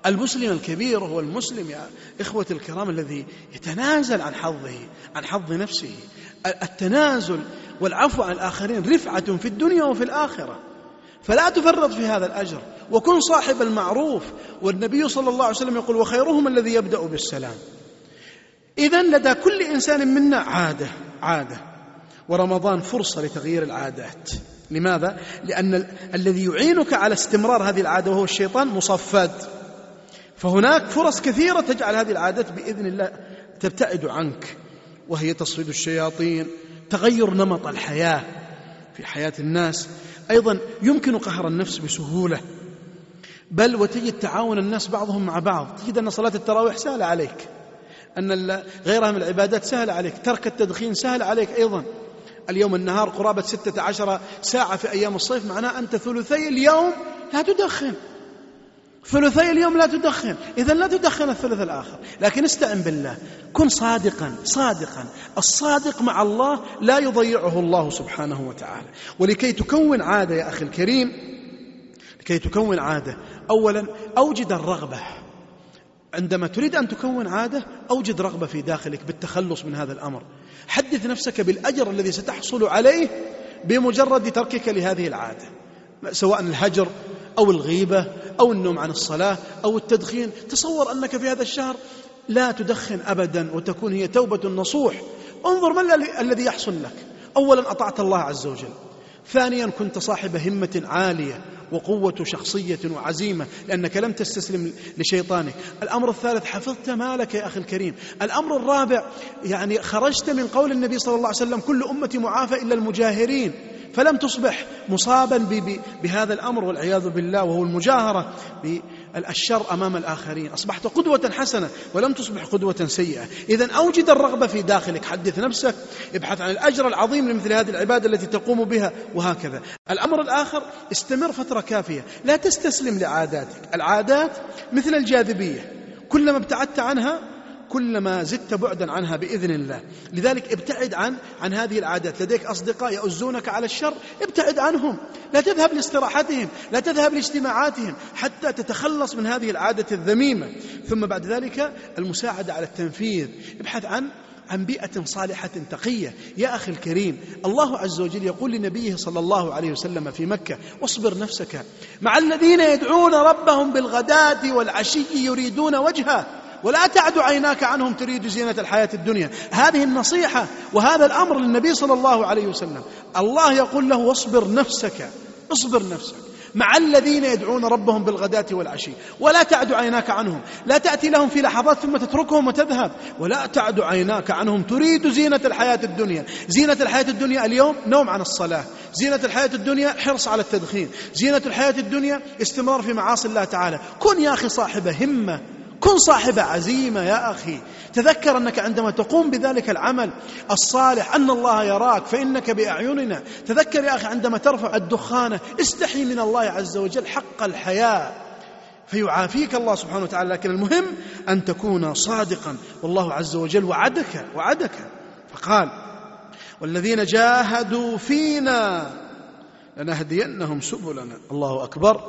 المسلم الكبير هو المسلم يا إخوة الكرام الذي يتنازل عن حظه عن حظ نفسه. التنازل والعفو عن الآخرين رفعة في الدنيا وفي الآخرة. فلا تفرط في هذا الأجر. وكن صاحب المعروف. والنبي صلى الله عليه وسلم يقول وخيرهم الذي يبدأ بالسلام. إذا لدى كل إنسان منا عادة عادة. ورمضان فرصة لتغيير العادات. لماذا؟ لأن ال الذي يعينك على استمرار هذه العادة وهو الشيطان مصفد. فهناك فرص كثيرة تجعل هذه العادات بإذن الله تبتعد عنك وهي تصفيد الشياطين تغير نمط الحياة في حياة الناس. أيضا يمكن قهر النفس بسهولة بل وتجد تعاون الناس بعضهم مع بعض. تجد أن صلاة التراويح سهلة عليك أن غيرها من العبادات سهلة عليك ترك التدخين سهل عليك أيضا. اليوم النهار قرابة ستة عشر ساعة في أيام الصيف معناه أنت ثلثي اليوم لا تدخن. ثلثي اليوم لا تدخن. إذا لا تدخن الثلث الآخر. لكن استعن بالله. كن صادقا صادقا. الصادق مع الله لا يضيعه الله سبحانه وتعالى. ولكي تكون عادة يا أخي الكريم لكي تكون عادة. أولا أوجد الرغبة. عندما تريد أن تكون عادة أوجد رغبة في داخلك بالتخلص من هذا الأمر. حدث نفسك بالأجر الذي ستحصل عليه بمجرد تركك لهذه العادة. سواء الهجر أو الغيبة أو النوم عن الصلاة أو التدخين تصور أنك في هذا الشهر لا تدخن أبدا وتكون هي توبة نصوح انظر ما الذي يحصل لك. أولا أطعت الله عز وجل. ثانيا كنت صاحب همة عالية وقوة شخصية وعزيمة لأنك لم تستسلم لشيطانك. الأمر الثالث حفظت مالك يا أخي الكريم. الأمر الرابع يعني خرجت من قول النبي صلى الله عليه وسلم كل أمتي معافى إلا المجاهرين. فلم تصبح مصابا بهذا الأمر والعياذ بالله وهو المجاهرة بالشر أمام الآخرين، أصبحت قدوة حسنة ولم تصبح قدوة سيئة، اذا أوجد الرغبة في داخلك، حدث نفسك، ابحث عن الأجر العظيم لمثل هذه العبادة التي تقوم بها وهكذا. الأمر الآخر استمر فترة كافية، لا تستسلم لعاداتك، العادات مثل الجاذبية، كلما ابتعدت عنها كلما زدت بعدا عنها بإذن الله. لذلك ابتعد عن عن هذه العادات. لديك أصدقاء يؤزونك على الشر ابتعد عنهم. لا تذهب لاستراحتهم لا تذهب لاجتماعاتهم حتى تتخلص من هذه العادة الذميمة. ثم بعد ذلك المساعدة على التنفيذ. ابحث عن عن بيئة صالحة تقية. يا أخي الكريم الله عز وجل يقول لنبيه صلى الله عليه وسلم في مكة واصبر نفسك. مع الذين يدعون ربهم بالغداة والعشي يريدون وجهه. ولا تعد عيناك عنهم تريد زينة الحياة الدنيا. هذه النصيحة وهذا الأمر للنبي صلى الله عليه وسلم. الله يقول له واصبر نفسك اصبر نفسك مع الذين يدعون ربهم بالغداة والعشي. ولا تعد عيناك عنهم. لا تأتي لهم في لحظات ثم تتركهم وتذهب. ولا تعد عيناك عنهم. تريد زينة الحياة الدنيا. زينة الحياة الدنيا اليوم نوم عن الصلاة. زينة الحياة الدنيا حرص على التدخين. زينة الحياة الدنيا استمرار في معاصي الله تعالى. كن يا أخي صاحب همة. كن صاحب عزيمة يا أخي. تذكر أنك عندما تقوم بذلك العمل الصالح أن الله يراك فإنك بأعيننا. تذكر يا أخي عندما ترفع الدخانة استحي من الله عز وجل حق الحياة. فيعافيك الله سبحانه وتعالى. لكن المهم أن تكون صادقا. والله عز وجل وعدك وعدك. فقال والذين جاهدوا فينا لنهدينهم سبلنا. الله أكبر.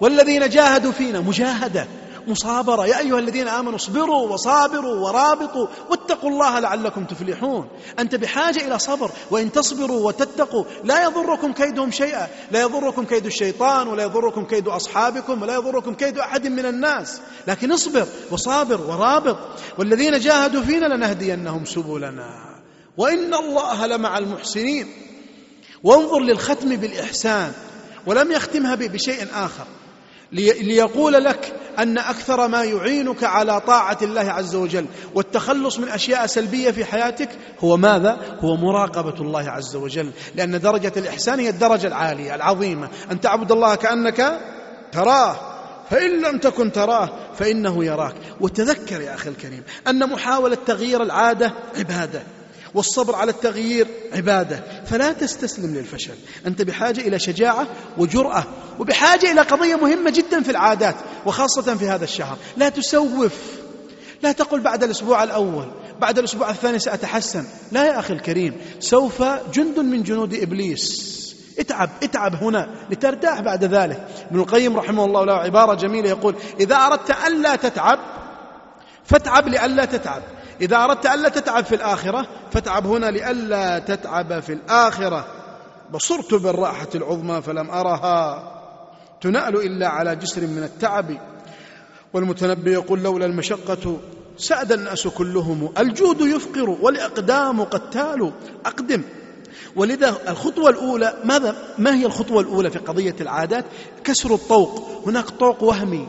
والذين جاهدوا فينا مجاهدة. مصابرة. يا أيها الذين آمنوا اصبروا وصابروا ورابطوا واتقوا الله لعلكم تفلحون. أنت بحاجة إلى صبر وإن تصبروا وتتقوا لا يضركم كيدهم شيئا. لا يضركم كيد الشيطان ولا يضركم كيد أصحابكم ولا يضركم كيد أحد من الناس. لكن اصبر وصابر ورابط. والذين جاهدوا فينا لنهدينهم سبلنا. وإن الله لمع المحسنين. وانظر للختم بالإحسان. ولم يختمها بشيء آخر. ليقول لك أن أكثر ما يعينك على طاعة الله عز وجل والتخلص من أشياء سلبية في حياتك هو ماذا؟ هو مراقبة الله عز وجل، لأن درجة الإحسان هي الدرجة العالية العظيمة، أن تعبد الله كأنك تراه. فإن لم تكن تراه فإنه يراك. وتذكر يا أخي الكريم أن محاولة تغيير العادة عبادة. والصبر على التغيير عبادة. فلا تستسلم للفشل. أنت بحاجة إلى شجاعة وجرأة وبحاجة إلى قضية مهمة جدا في العادات وخاصة في هذا الشهر. لا تسوف. لا تقل بعد الأسبوع الأول بعد الأسبوع الثاني سأتحسن. لا يا أخي الكريم سوف جند من جنود إبليس. اتعب اتعب هنا لترتاح بعد ذلك. ابن القيم رحمه الله له عبارة جميلة يقول إذا أردت ألا تتعب فاتعب لئلا تتعب. إذا أردت ألا تتعب في الآخرة فاتعب هنا لئلا تتعب في الآخرة. بصرت بالراحة العظمى فلم أرها. تنال إلا على جسر من التعب. والمتنبي يقول لولا المشقة سأد الناس كلهم. الجود يفقر والإقدام قتال أقدم. ولذا الخطوة الأولى ماذا؟ ما هي الخطوة الأولى في قضية العادات؟ كسر الطوق. هناك طوق وهمي.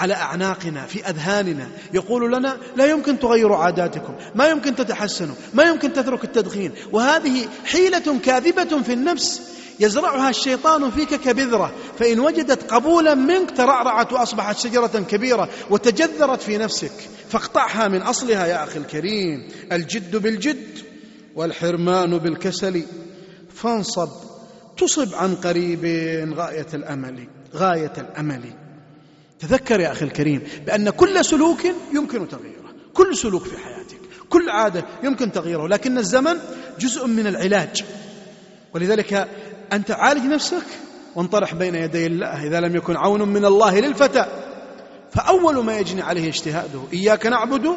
على أعناقنا في أذهاننا. يقول لنا لا يمكن تغيروا عاداتكم ما يمكن تتحسنوا ما يمكن تترك التدخين. وهذه حيلة كاذبة في النفس. يزرعها الشيطان فيك كبذرة. فإن وجدت قبولا منك ترعرعت وأصبحت شجرة كبيرة وتجذرت في نفسك. فاقطعها من أصلها يا أخي الكريم. الجد بالجد والحرمان بالكسل. فانصب تصب عن قريب غاية الأمل غاية الأمل. تذكر يا أخي الكريم بأن كل سلوك يمكن تغييره. كل سلوك في حياتك كل عادة يمكن تغييره لكن الزمن جزء من العلاج. ولذلك أنت عالج نفسك وانطرح بين يدي الله. إذا لم يكن عون من الله للفتى فأول ما يجني عليه اجتهاده إياك نعبد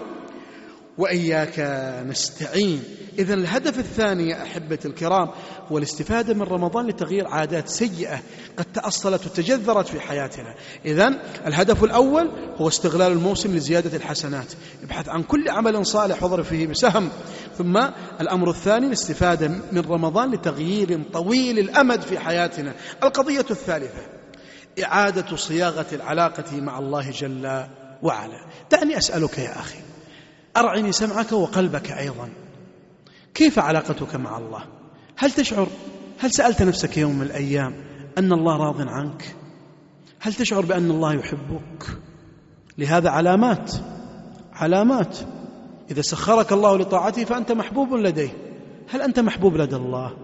وإياك نستعين. إذا الهدف الثاني يا أحبة الكرام هو الاستفادة من رمضان لتغيير عادات سيئة قد تأصلت وتجذرت في حياتنا. إذا الهدف الأول هو استغلال الموسم لزيادة الحسنات. ابحث عن كل عمل صالح وضرب فيه بسهم. ثم الأمر الثاني الاستفادة من رمضان لتغيير طويل الأمد في حياتنا. القضية الثالثة إعادة صياغة العلاقة مع الله جل وعلا. دعني أسألك يا أخي أرعني سمعك وقلبك أيضا. كيف علاقتك مع الله؟ هل تشعر هل سألت نفسك يوم من الأيام أن الله راض عنك؟ هل تشعر بأن الله يحبك؟ لهذا علامات علامات. إذا سخرك الله لطاعته فأنت محبوب لديه. هل أنت محبوب لدى الله؟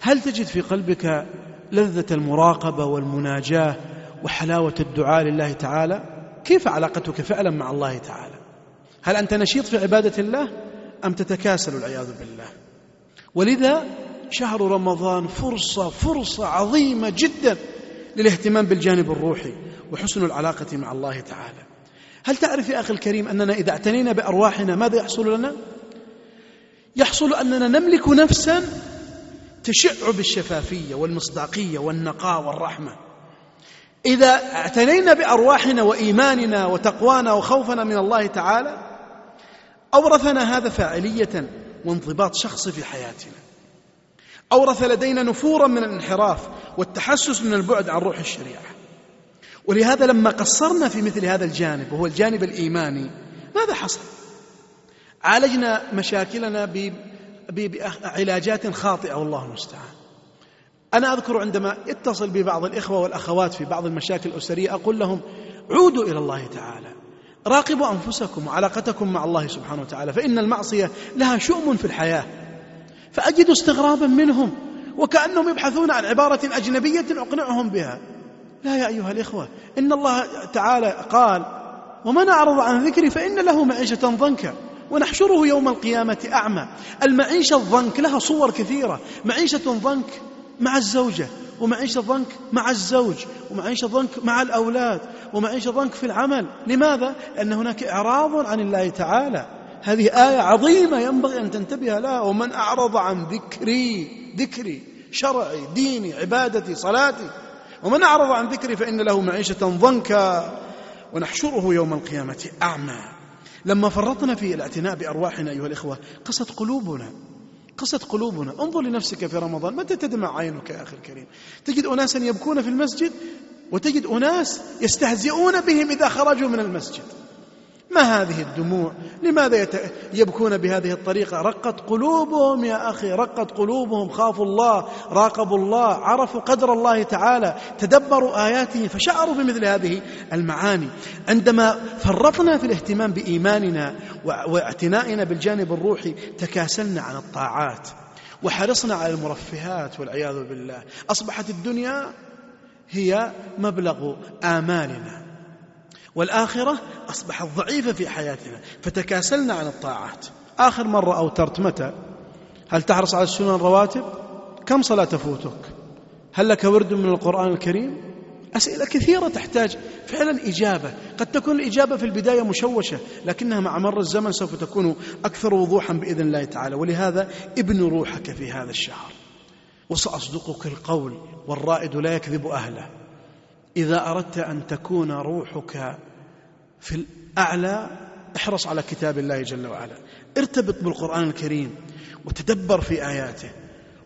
هل تجد في قلبك لذة المراقبة والمناجاة وحلاوة الدعاء لله تعالى؟ كيف علاقتك فعلا مع الله تعالى؟ هل أنت نشيط في عبادة الله أم تتكاسل والعياذ بالله؟ ولذا شهر رمضان فرصة فرصة عظيمة جدا للاهتمام بالجانب الروحي وحسن العلاقة مع الله تعالى. هل تعرف يا أخي الكريم أننا إذا اعتنينا بأرواحنا ماذا يحصل لنا؟ يحصل أننا نملك نفسا تشع بالشفافية والمصداقية والنقاء والرحمة. إذا اعتنينا بأرواحنا وإيماننا وتقوانا وخوفنا من الله تعالى أورثنا هذا فاعلية وانضباط شخصي في حياتنا. أورث لدينا نفورا من الانحراف والتحسس من البعد عن روح الشريعة. ولهذا لما قصرنا في مثل هذا الجانب وهو الجانب الإيماني ماذا حصل؟ عالجنا مشاكلنا بعلاجات خاطئة والله المستعان. أنا أذكر عندما اتصل بي بعض الإخوة والأخوات في بعض المشاكل الأسرية أقول لهم عودوا إلى الله تعالى. راقبوا أنفسكم وعلاقتكم مع الله سبحانه وتعالى فإن المعصية لها شؤم في الحياة. فأجد استغرابا منهم وكأنهم يبحثون عن عبارة أجنبية أقنعهم بها. لا يا أيها الإخوة إن الله تعالى قال ومن أعرض عن ذكري فإن له معيشة ضنكا ونحشره يوم القيامة أعمى. المعيشة الضنك لها صور كثيرة. معيشة ضنك مع الزوجة ومعيشة ضنك مع الزوج ومعيشة ضنك مع الأولاد ومعيشة ضنك في العمل. لماذا؟ لأن هناك إعراض عن الله تعالى. هذه آية عظيمة ينبغي أن تنتبه لها. ومن أعرض عن ذكري ذكري شرعي ديني عبادتي صلاتي ومن أعرض عن ذكري فإن له معيشة ضنكا. ونحشره يوم القيامة أعمى. لما فرطنا في الاعتناء بأرواحنا أيها الإخوة قست قلوبنا. قست قلوبنا. انظر لنفسك في رمضان. متى تدمع عينك يا أخي الكريم؟ تجد أناسا يبكون في المسجد وتجد أناس يستهزئون بهم إذا خرجوا من المسجد. ما هذه الدموع؟ لماذا يبكون بهذه الطريقة؟ رقت قلوبهم يا أخي رقت قلوبهم خافوا الله راقبوا الله عرفوا قدر الله تعالى تدبروا آياته فشعروا بمثل هذه المعاني. عندما فرطنا في الاهتمام بإيماننا واعتنائنا بالجانب الروحي تكاسلنا عن الطاعات وحرصنا على المرفهات والعياذ بالله. أصبحت الدنيا هي مبلغ آمالنا. والآخرة أصبحت ضعيفة في حياتنا فتكاسلنا عن الطاعات. آخر مرة أوترت متى؟ هل تحرص على السنن الرواتب؟ كم صلاة تفوتك؟ هل لك ورد من القرآن الكريم؟ أسئلة كثيرة تحتاج فعلا إجابة. قد تكون الإجابة في البداية مشوشة لكنها مع مر الزمن سوف تكون أكثر وضوحا بإذن الله تعالى. ولهذا ابن روحك في هذا الشهر. وسأصدقك القول والرائد لا يكذب أهله. إذا أردت أن تكون روحك في الأعلى احرص على كتاب الله جل وعلا. ارتبط بالقرآن الكريم وتدبر في آياته.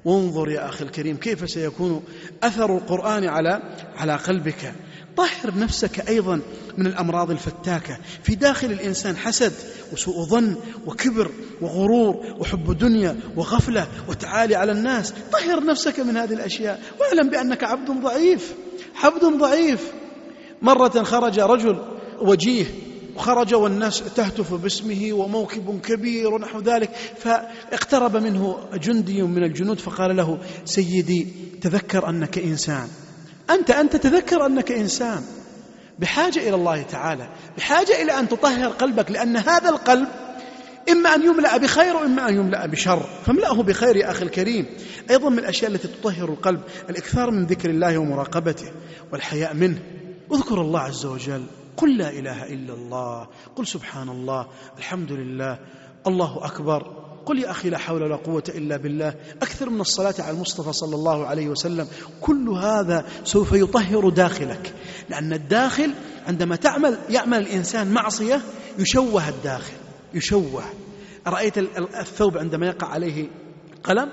وانظر يا أخي الكريم كيف سيكون أثر القرآن على على قلبك. طهر نفسك أيضا من الأمراض الفتاكة. في داخل الإنسان حسد وسوء ظن وكبر وغرور وحب دنيا وغفلة وتعالي على الناس. طهر نفسك من هذه الأشياء. واعلم بأنك عبد ضعيف. عبد ضعيف. مرة خرج رجل وجيه وخرج والناس تهتف باسمه وموكب كبير ونحو ذلك فاقترب منه جندي من الجنود فقال له سيدي تذكر أنك إنسان. أنت أنت تذكر أنك إنسان. بحاجة إلى الله تعالى بحاجة إلى أن تطهر قلبك لأن هذا القلب إما أن يملأ بخير وإما أن يملأ بشر. فاملأه بخير يا أخي الكريم. أيضا من الأشياء التي تطهر القلب الإكثار من ذكر الله ومراقبته والحياء منه. اذكر الله عز وجل. قل لا إله إلا الله. قل سبحان الله. الحمد لله. الله أكبر. قل يا أخي لا حول ولا قوة إلا بالله. أكثر من الصلاة على المصطفى صلى الله عليه وسلم. كل هذا سوف يطهر داخلك. لأن الداخل عندما تعمل يعمل الإنسان معصية يشوه الداخل. يشوه. أرأيت الثوب عندما يقع عليه قلم؟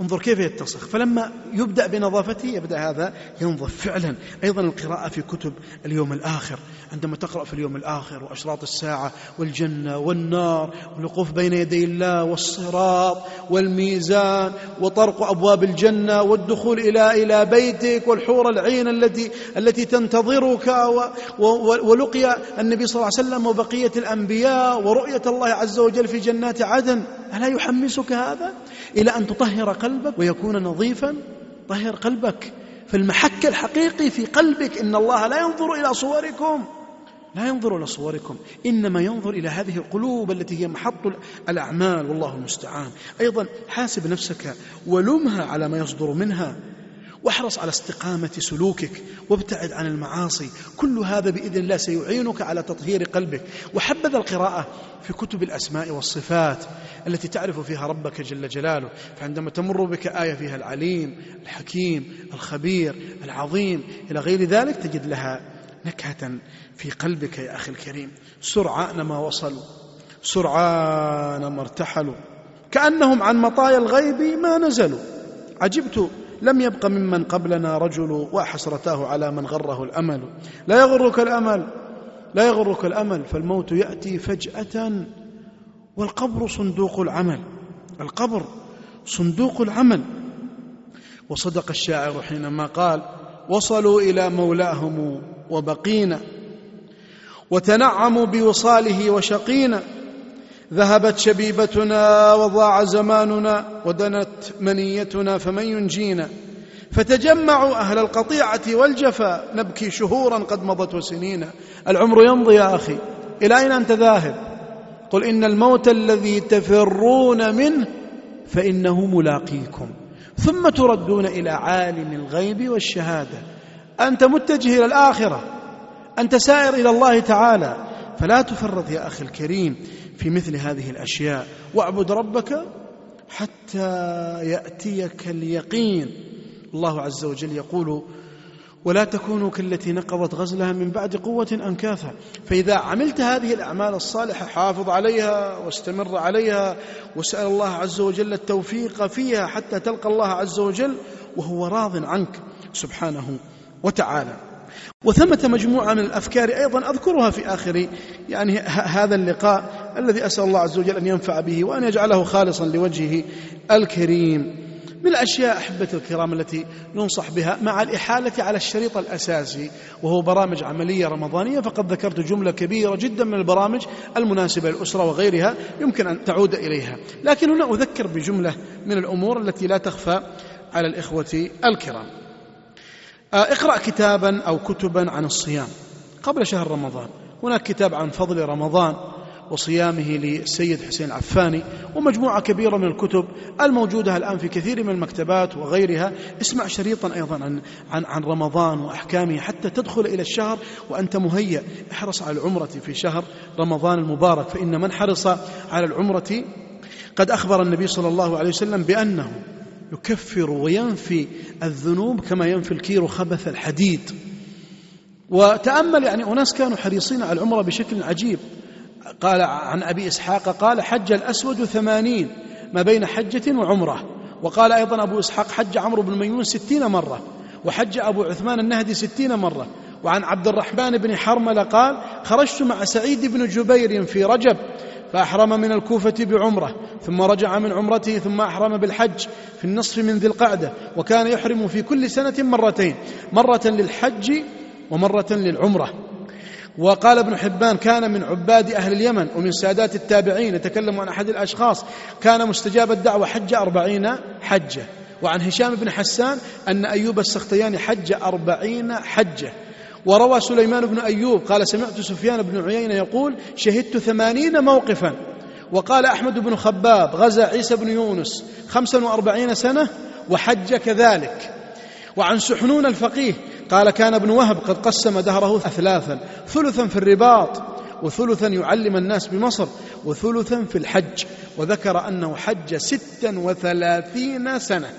انظر كيف يتصخ فلما يبدأ بنظافته يبدأ هذا ينظف فعلا. أيضا القراءة في كتب اليوم الآخر. عندما تقرأ في اليوم الآخر وأشراط الساعة والجنة والنار والوقوف بين يدي الله والصراط والميزان وطرق أبواب الجنة والدخول إلى إلى بيتك والحور العين التي التي تنتظرك ولقي النبي صلى الله عليه وسلم وبقية الأنبياء ورؤية الله عز وجل في جنات عدن. ألا يحمسك هذا؟ إلى أن تطهر قلبك ويكون نظيفا. طهر قلبك فالمحك الحقيقي في قلبك. إن الله لا ينظر إلى صوركم. لا ينظر إلى صوركم. إنما ينظر إلى هذه القلوب التي هي محط الأعمال. والله المستعان. أيضا حاسب نفسك ولمها على ما يصدر منها. واحرص على استقامة سلوكك وابتعد عن المعاصي. كل هذا بإذن الله سيعينك على تطهير قلبك. وحبذا القراءة في كتب الأسماء والصفات التي تعرف فيها ربك جل جلاله. فعندما تمر بك آية فيها العليم الحكيم الخبير العظيم إلى غير ذلك تجد لها نكهة في قلبك يا أخي الكريم. سرعان ما وصلوا سرعان ما ارتحلوا. كأنهم عن مطايا الغيب ما نزلوا. عجبت لم يبق ممن قبلنا رجل وحسرتاه على من غره الأمل. لا يغرك الأمل لا يغرك الأمل. فالموت يأتي فجأة والقبر صندوق العمل. القبر صندوق العمل. وصدق الشاعر حينما قال وصلوا إلى مولاهم وبقينا وتنعموا بوصاله وشقينا. ذهبت شبيبتنا وضاع زماننا ودنت منيتنا فمن ينجينا. فتجمعوا أهل القطيعة والجفا نبكي شهورا قد مضت وسنينا. العمر يمضي يا أخي إلى أين أنت ذاهب؟ قل إن الموت الذي تفرون منه فإنه ملاقيكم. ثم تردون إلى عالم الغيب والشهادة. أنت متجه إلى الآخرة أنت سائر إلى الله تعالى. فلا تفرط يا أخي الكريم. في مثل هذه الأشياء. واعبد ربك حتى يأتيك اليقين. الله عز وجل يقول ولا تكونوا كالتي نقضت غزلها من بعد قوة أنكاثا. فإذا عملت هذه الأعمال الصالحة حافظ عليها واستمر عليها واسأل الله عز وجل التوفيق فيها حتى تلقى الله عز وجل وهو راض عنك سبحانه وتعالى. وثمة مجموعة من الأفكار أيضا أذكرها في آخر يعني هذا اللقاء الذي أسأل الله عز وجل أن ينفع به وأن يجعله خالصا لوجهه الكريم. من الأشياء أحبة الكرام التي ننصح بها مع الإحالة على الشريط الأساسي وهو برامج عملية رمضانية فقد ذكرت جملة كبيرة جدا من البرامج المناسبة للأسرة وغيرها يمكن أن تعود إليها. لكن هنا أذكر بجملة من الأمور التي لا تخفى على الإخوة الكرام. اقرأ كتابا أو كتبا عن الصيام قبل شهر رمضان. هناك كتاب عن فضل رمضان وصيامه للسيد حسين العفاني ومجموعة كبيرة من الكتب الموجودة الآن في كثير من المكتبات وغيرها. اسمع شريطا أيضا عن, عن, عن رمضان وأحكامه حتى تدخل إلى الشهر وأنت مهيأ. احرص على العمرة في شهر رمضان المبارك فإن من حرص على العمرة قد أخبر النبي صلى الله عليه وسلم بأنه يكفر وينفي الذنوب كما ينفي الكير خبث الحديد. وتأمل يعني أناس كانوا حريصين على العمرة بشكل عجيب. قال عن أبي إسحاق قال حج الأسود ثمانين ما بين حجة وعمرة. وقال أيضا أبو إسحاق حج عمرو بن ميمون ستين مرة وحج أبو عثمان النهدي ستين مرة. وعن عبد الرحمن بن حرملة قال خرجت مع سعيد بن جبير في رجب فأحرم من الكوفة بعمرة ثم رجع من عمرته ثم أحرم بالحج في النصف من ذي القعدة وكان يحرم في كل سنة مرتين مرة للحج ومرة للعمرة. وقال ابن حبان كان من عباد أهل اليمن ومن سادات التابعين يتكلم عن أحد الأشخاص كان مستجاب الدعوة حج أربعين حجة. وعن هشام بن حسان أن أيوب السختياني حج أربعين حجة. وروى سليمان بن أيوب قال سمعت سفيان بن عيينة يقول شهدت ثمانين موقفا. وقال أحمد بن خباب غزا عيسى بن يونس خمسا وأربعين سنة وحج كذلك. وعن سحنون الفقيه قال كان ابن وهب قد قسم دهره أثلاثا ثلثا في الرباط وثلثا يعلم الناس بمصر وثلثا في الحج وذكر أنه حج ستا وثلاثين سنة.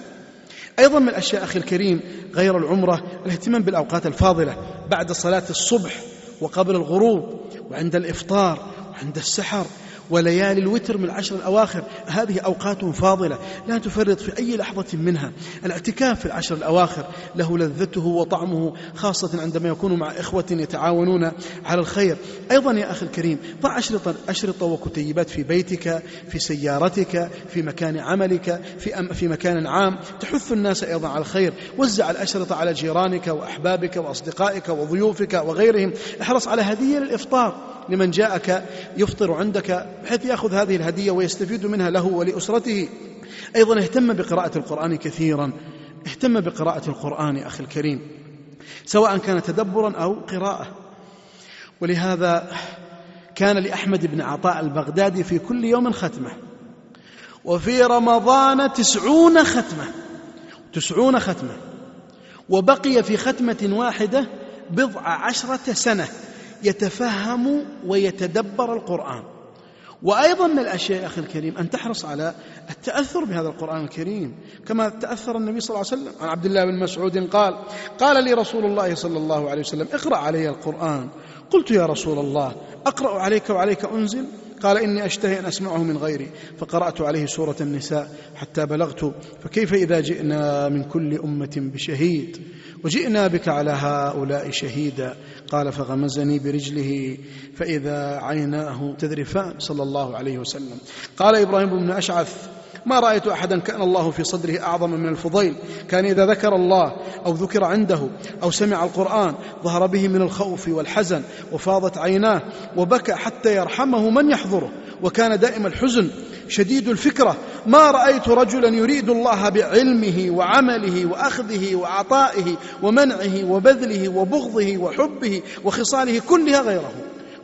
أيضا من الأشياء أخي الكريم غير العمرة الاهتمام بالأوقات الفاضلة بعد صلاة الصبح وقبل الغروب وعند الإفطار وعند السحر وليالي الوتر من العشر الأواخر. هذه أوقات فاضلة لا تفرط في أي لحظة منها. الاعتكاف في العشر الأواخر له لذته وطعمه خاصة عندما يكون مع إخوة يتعاونون على الخير. أيضا يا أخي الكريم ضع أشرطة, أشرطة وكتيبات في بيتك في سيارتك في مكان عملك في, أم في مكان عام. تحث الناس أيضا على الخير. وزع الأشرطة على جيرانك وأحبابك وأصدقائك وضيوفك وغيرهم. احرص على هدية للإفطار. لمن جاءك يفطر عندك بحيث يأخذ هذه الهدية ويستفيد منها له ولأسرته. أيضا اهتم بقراءة القرآن كثيرا. اهتم بقراءة القرآن أخي الكريم. سواء كان تدبرا أو قراءة. ولهذا كان لأحمد بن عطاء البغدادي في كل يوم ختمة. وفي رمضان تسعون ختمة. تسعون ختمة. وبقي في ختمة واحدة بضع عشرة سنة يتفهم ويتدبر القرآن. وأيضا من الأشياء أخي الكريم أن تحرص على التأثر بهذا القرآن الكريم كما تأثر النبي صلى الله عليه وسلم. عن عبد الله بن مسعود قال قال لي رسول الله صلى الله عليه وسلم اقرأ علي القرآن. قلت يا رسول الله أقرأ عليك وعليك أنزل؟ قال إني أشتهي أن أسمعه من غيري. فقرأت عليه سورة النساء حتى بلغت فكيف إذا جئنا من كل أمة بشهيد؟ وجئنا بك على هؤلاء شهيدا. قال فغمزني برجله فإذا عيناه تذرفان صلى الله عليه وسلم. قال إبراهيم بن أشعث ما رأيت أحدا كأن الله في صدره أعظم من الفضيل. كان إذا ذكر الله أو ذكر عنده أو سمع القرآن ظهر به من الخوف والحزن وفاضت عيناه وبكى حتى يرحمه من يحضره. وكان دائم الحزن شديد الفكرة. ما رأيت رجلا يريد الله بعلمه وعمله وأخذه وعطائه ومنعه وبذله وبغضه وحبه وخصاله كلها غيره.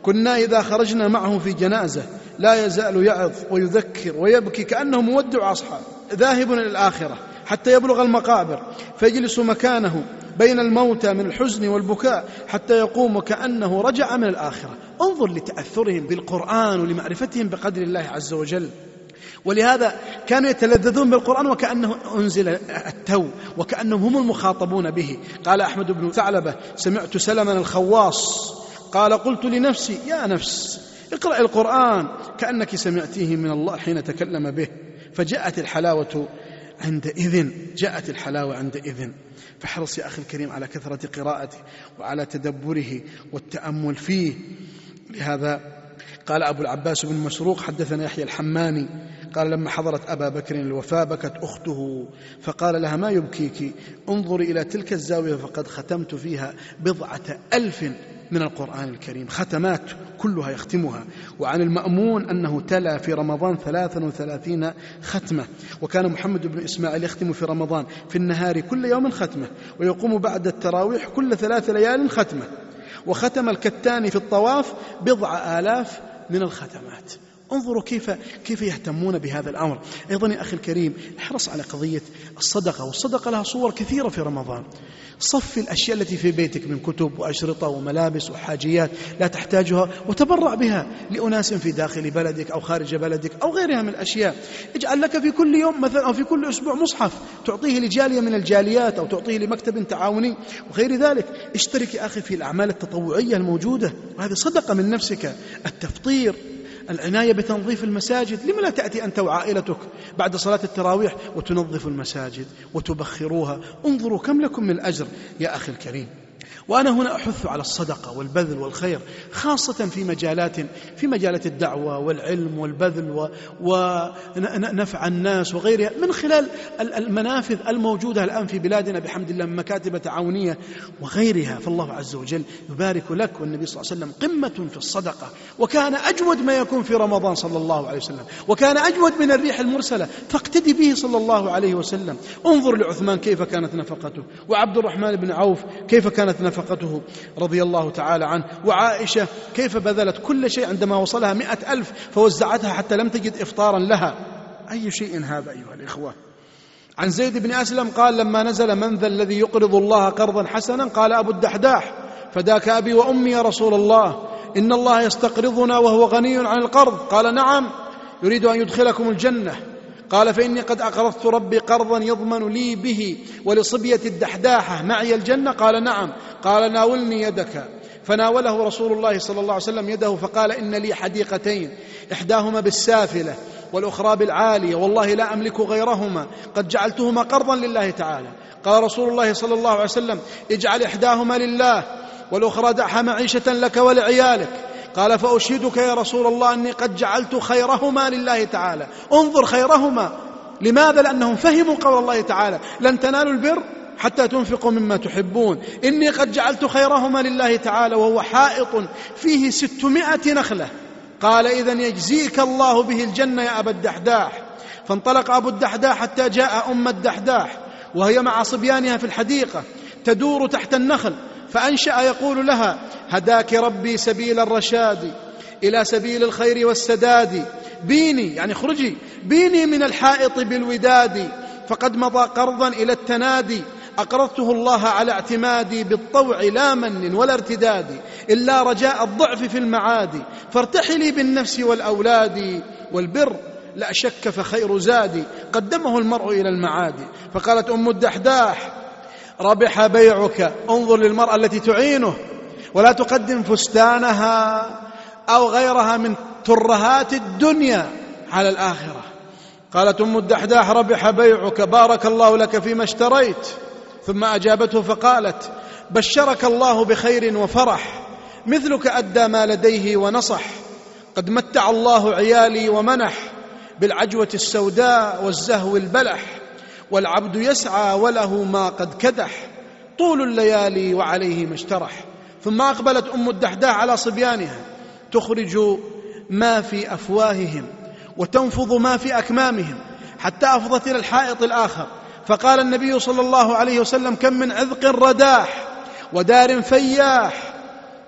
كنا إذا خرجنا معه في جنازة لا يزال يعظ ويذكر ويبكي كأنه مودع أصحاب ذاهب إلى الآخرة حتى يبلغ المقابر فيجلس مكانه. بين الموتى من الحزن والبكاء حتى يقوم وكأنه رجع من الآخرة. انظر لتأثرهم بالقرآن ولمعرفتهم بقدر الله عز وجل. ولهذا كانوا يتلذذون بالقرآن وكأنه أنزل التو وكأنهم هم المخاطبون به. قال أحمد بن ثعلبة سمعت سلما الخواص. قال قلت لنفسي يا نفس اقرأ القرآن كأنك سمعتيه من الله حين تكلم به. فجاءت الحلاوة عندئذ جاءت الحلاوة عندئذ. فاحرص يا أخي الكريم على كثرة قراءته وعلى تدبره والتأمل فيه. لهذا قال أبو العباس بن مسروق حدثنا يحيى الحماني قال لما حضرت أبا بكر الوفاة بكت أخته فقال لها ما يبكيك؟ انظري إلى تلك الزاوية فقد ختمت فيها بضعة ألف من القرآن الكريم. ختمات كلها يختمها. وعن المأمون أنه تلا في رمضان ثلاثا وثلاثين ختمة. وكان محمد بن إسماعيل يختم في رمضان في النهار كل يوم ختمة. ويقوم بعد التراويح كل ثلاث ليال ختمة. وختم الكتاني في الطواف بضع آلاف من الختمات. انظروا كيف كيف يهتمون بهذا الأمر، أيضا يا أخي الكريم احرص على قضية الصدقة، والصدقة لها صور كثيرة في رمضان. صف الأشياء التي في بيتك من كتب وأشرطة وملابس وحاجيات لا تحتاجها وتبرع بها لأناس في داخل بلدك أو خارج بلدك أو غيرها من الأشياء. اجعل لك في كل يوم مثلا أو في كل أسبوع مصحف تعطيه لجالية من الجاليات أو تعطيه لمكتب تعاوني وغير ذلك. اشترك يا أخي في الأعمال التطوعية الموجودة وهذه صدقة من نفسك، التفطير العناية بتنظيف المساجد لما لا تأتي أنت وعائلتك بعد صلاة التراويح وتنظف المساجد وتبخروها؟ انظروا كم لكم من الأجر. يا أخي الكريم وأنا هنا أحث على الصدقة والبذل والخير خاصة في مجالات في مجالات الدعوة والعلم والبذل ونفع الناس وغيرها من خلال المنافذ الموجودة الآن في بلادنا بحمد الله من مكاتب تعاونية وغيرها. فالله عز وجل يبارك لك والنبي صلى الله عليه وسلم قمة في الصدقة. وكان أجود ما يكون في رمضان صلى الله عليه وسلم. وكان أجود من الريح المرسلة. فاقتدي به صلى الله عليه وسلم. انظر لعثمان كيف كانت نفقته. وعبد الرحمن بن عوف كيف كانت نفقته. رضي الله تعالى عنه. وعائشة كيف بذلت كل شيء عندما وصلها مئة ألف فوزعتها حتى لم تجد إفطارا لها. أي شيء هذا أيها الإخوة؟ عن زيد بن أسلم قال لما نزل من ذا الذي يقرض الله قرضا حسنا قال أبو الدحداح فداك أبي وأمي يا رسول الله إن الله يستقرضنا وهو غني عن القرض. قال نعم يريد أن يدخلكم الجنة. قال فإني قد أقرضت ربي قرضا يضمن لي به ولصبية الدحداحة. معي الجنة؟ قال نعم. قال ناولني يدك. فناوله رسول الله صلى الله عليه وسلم يده فقال إن لي حديقتين إحداهما بالسافلة والأخرى بالعالية. والله لا أملك غيرهما قد جعلتهما قرضا لله تعالى. قال رسول الله صلى الله عليه وسلم اجعل إحداهما لله والأخرى دعها معيشة لك ولعيالك. قال فأشهدك يا رسول الله أني قد جعلت خيرهما لله تعالى. انظر خيرهما. لماذا؟ لأنهم فهموا قول الله تعالى. لن تنالوا البر حتى تنفقوا مما تحبون. إني قد جعلت خيرهما لله تعالى وهو حائط فيه ستمائة نخلة. قال إذا يجزيك الله به الجنة يا أبا الدحداح. فانطلق أبو الدحداح حتى جاء أم الدحداح وهي مع صبيانها في الحديقة تدور تحت النخل. فأنشأ يقول لها هداك ربي سبيل الرشاد إلى سبيل الخير والسداد. بيني يعني اخرجي. بيني من الحائط بالوداد. فقد مضى قرضا إلى التنادي أقرضته الله على اعتمادي بالطوع لا من ولا ارتداد إلا رجاء الضعف في المعاد. فارتحلي بالنفس والأولاد والبر لا شك فخير زادي قدمه المرء إلى المعاد. فقالت أم الدحداح ربح بيعك. انظر للمرأة التي تعينه. ولا تقدم فستانها أو غيرها من ترهات الدنيا على الآخرة. قالت أم الدحداح ربح بيعك. بارك الله لك فيما اشتريت. ثم أجابته فقالت بشرك الله بخير وفرح. مثلك أدى ما لديه ونصح. قد متع الله عيالي ومنح بالعجوة السوداء والزهو البلح. والعبد يسعى وله ما قد كدح. طول الليالي وعليه ما اشترح. ثم أقبلت أم الدحداح على صبيانها. تخرج ما في أفواههم وتنفض ما في أكمامهم حتى أفضت إلى الحائط الآخر. فقال النبي صلى الله عليه وسلم كم من عذق رداح ودار فياح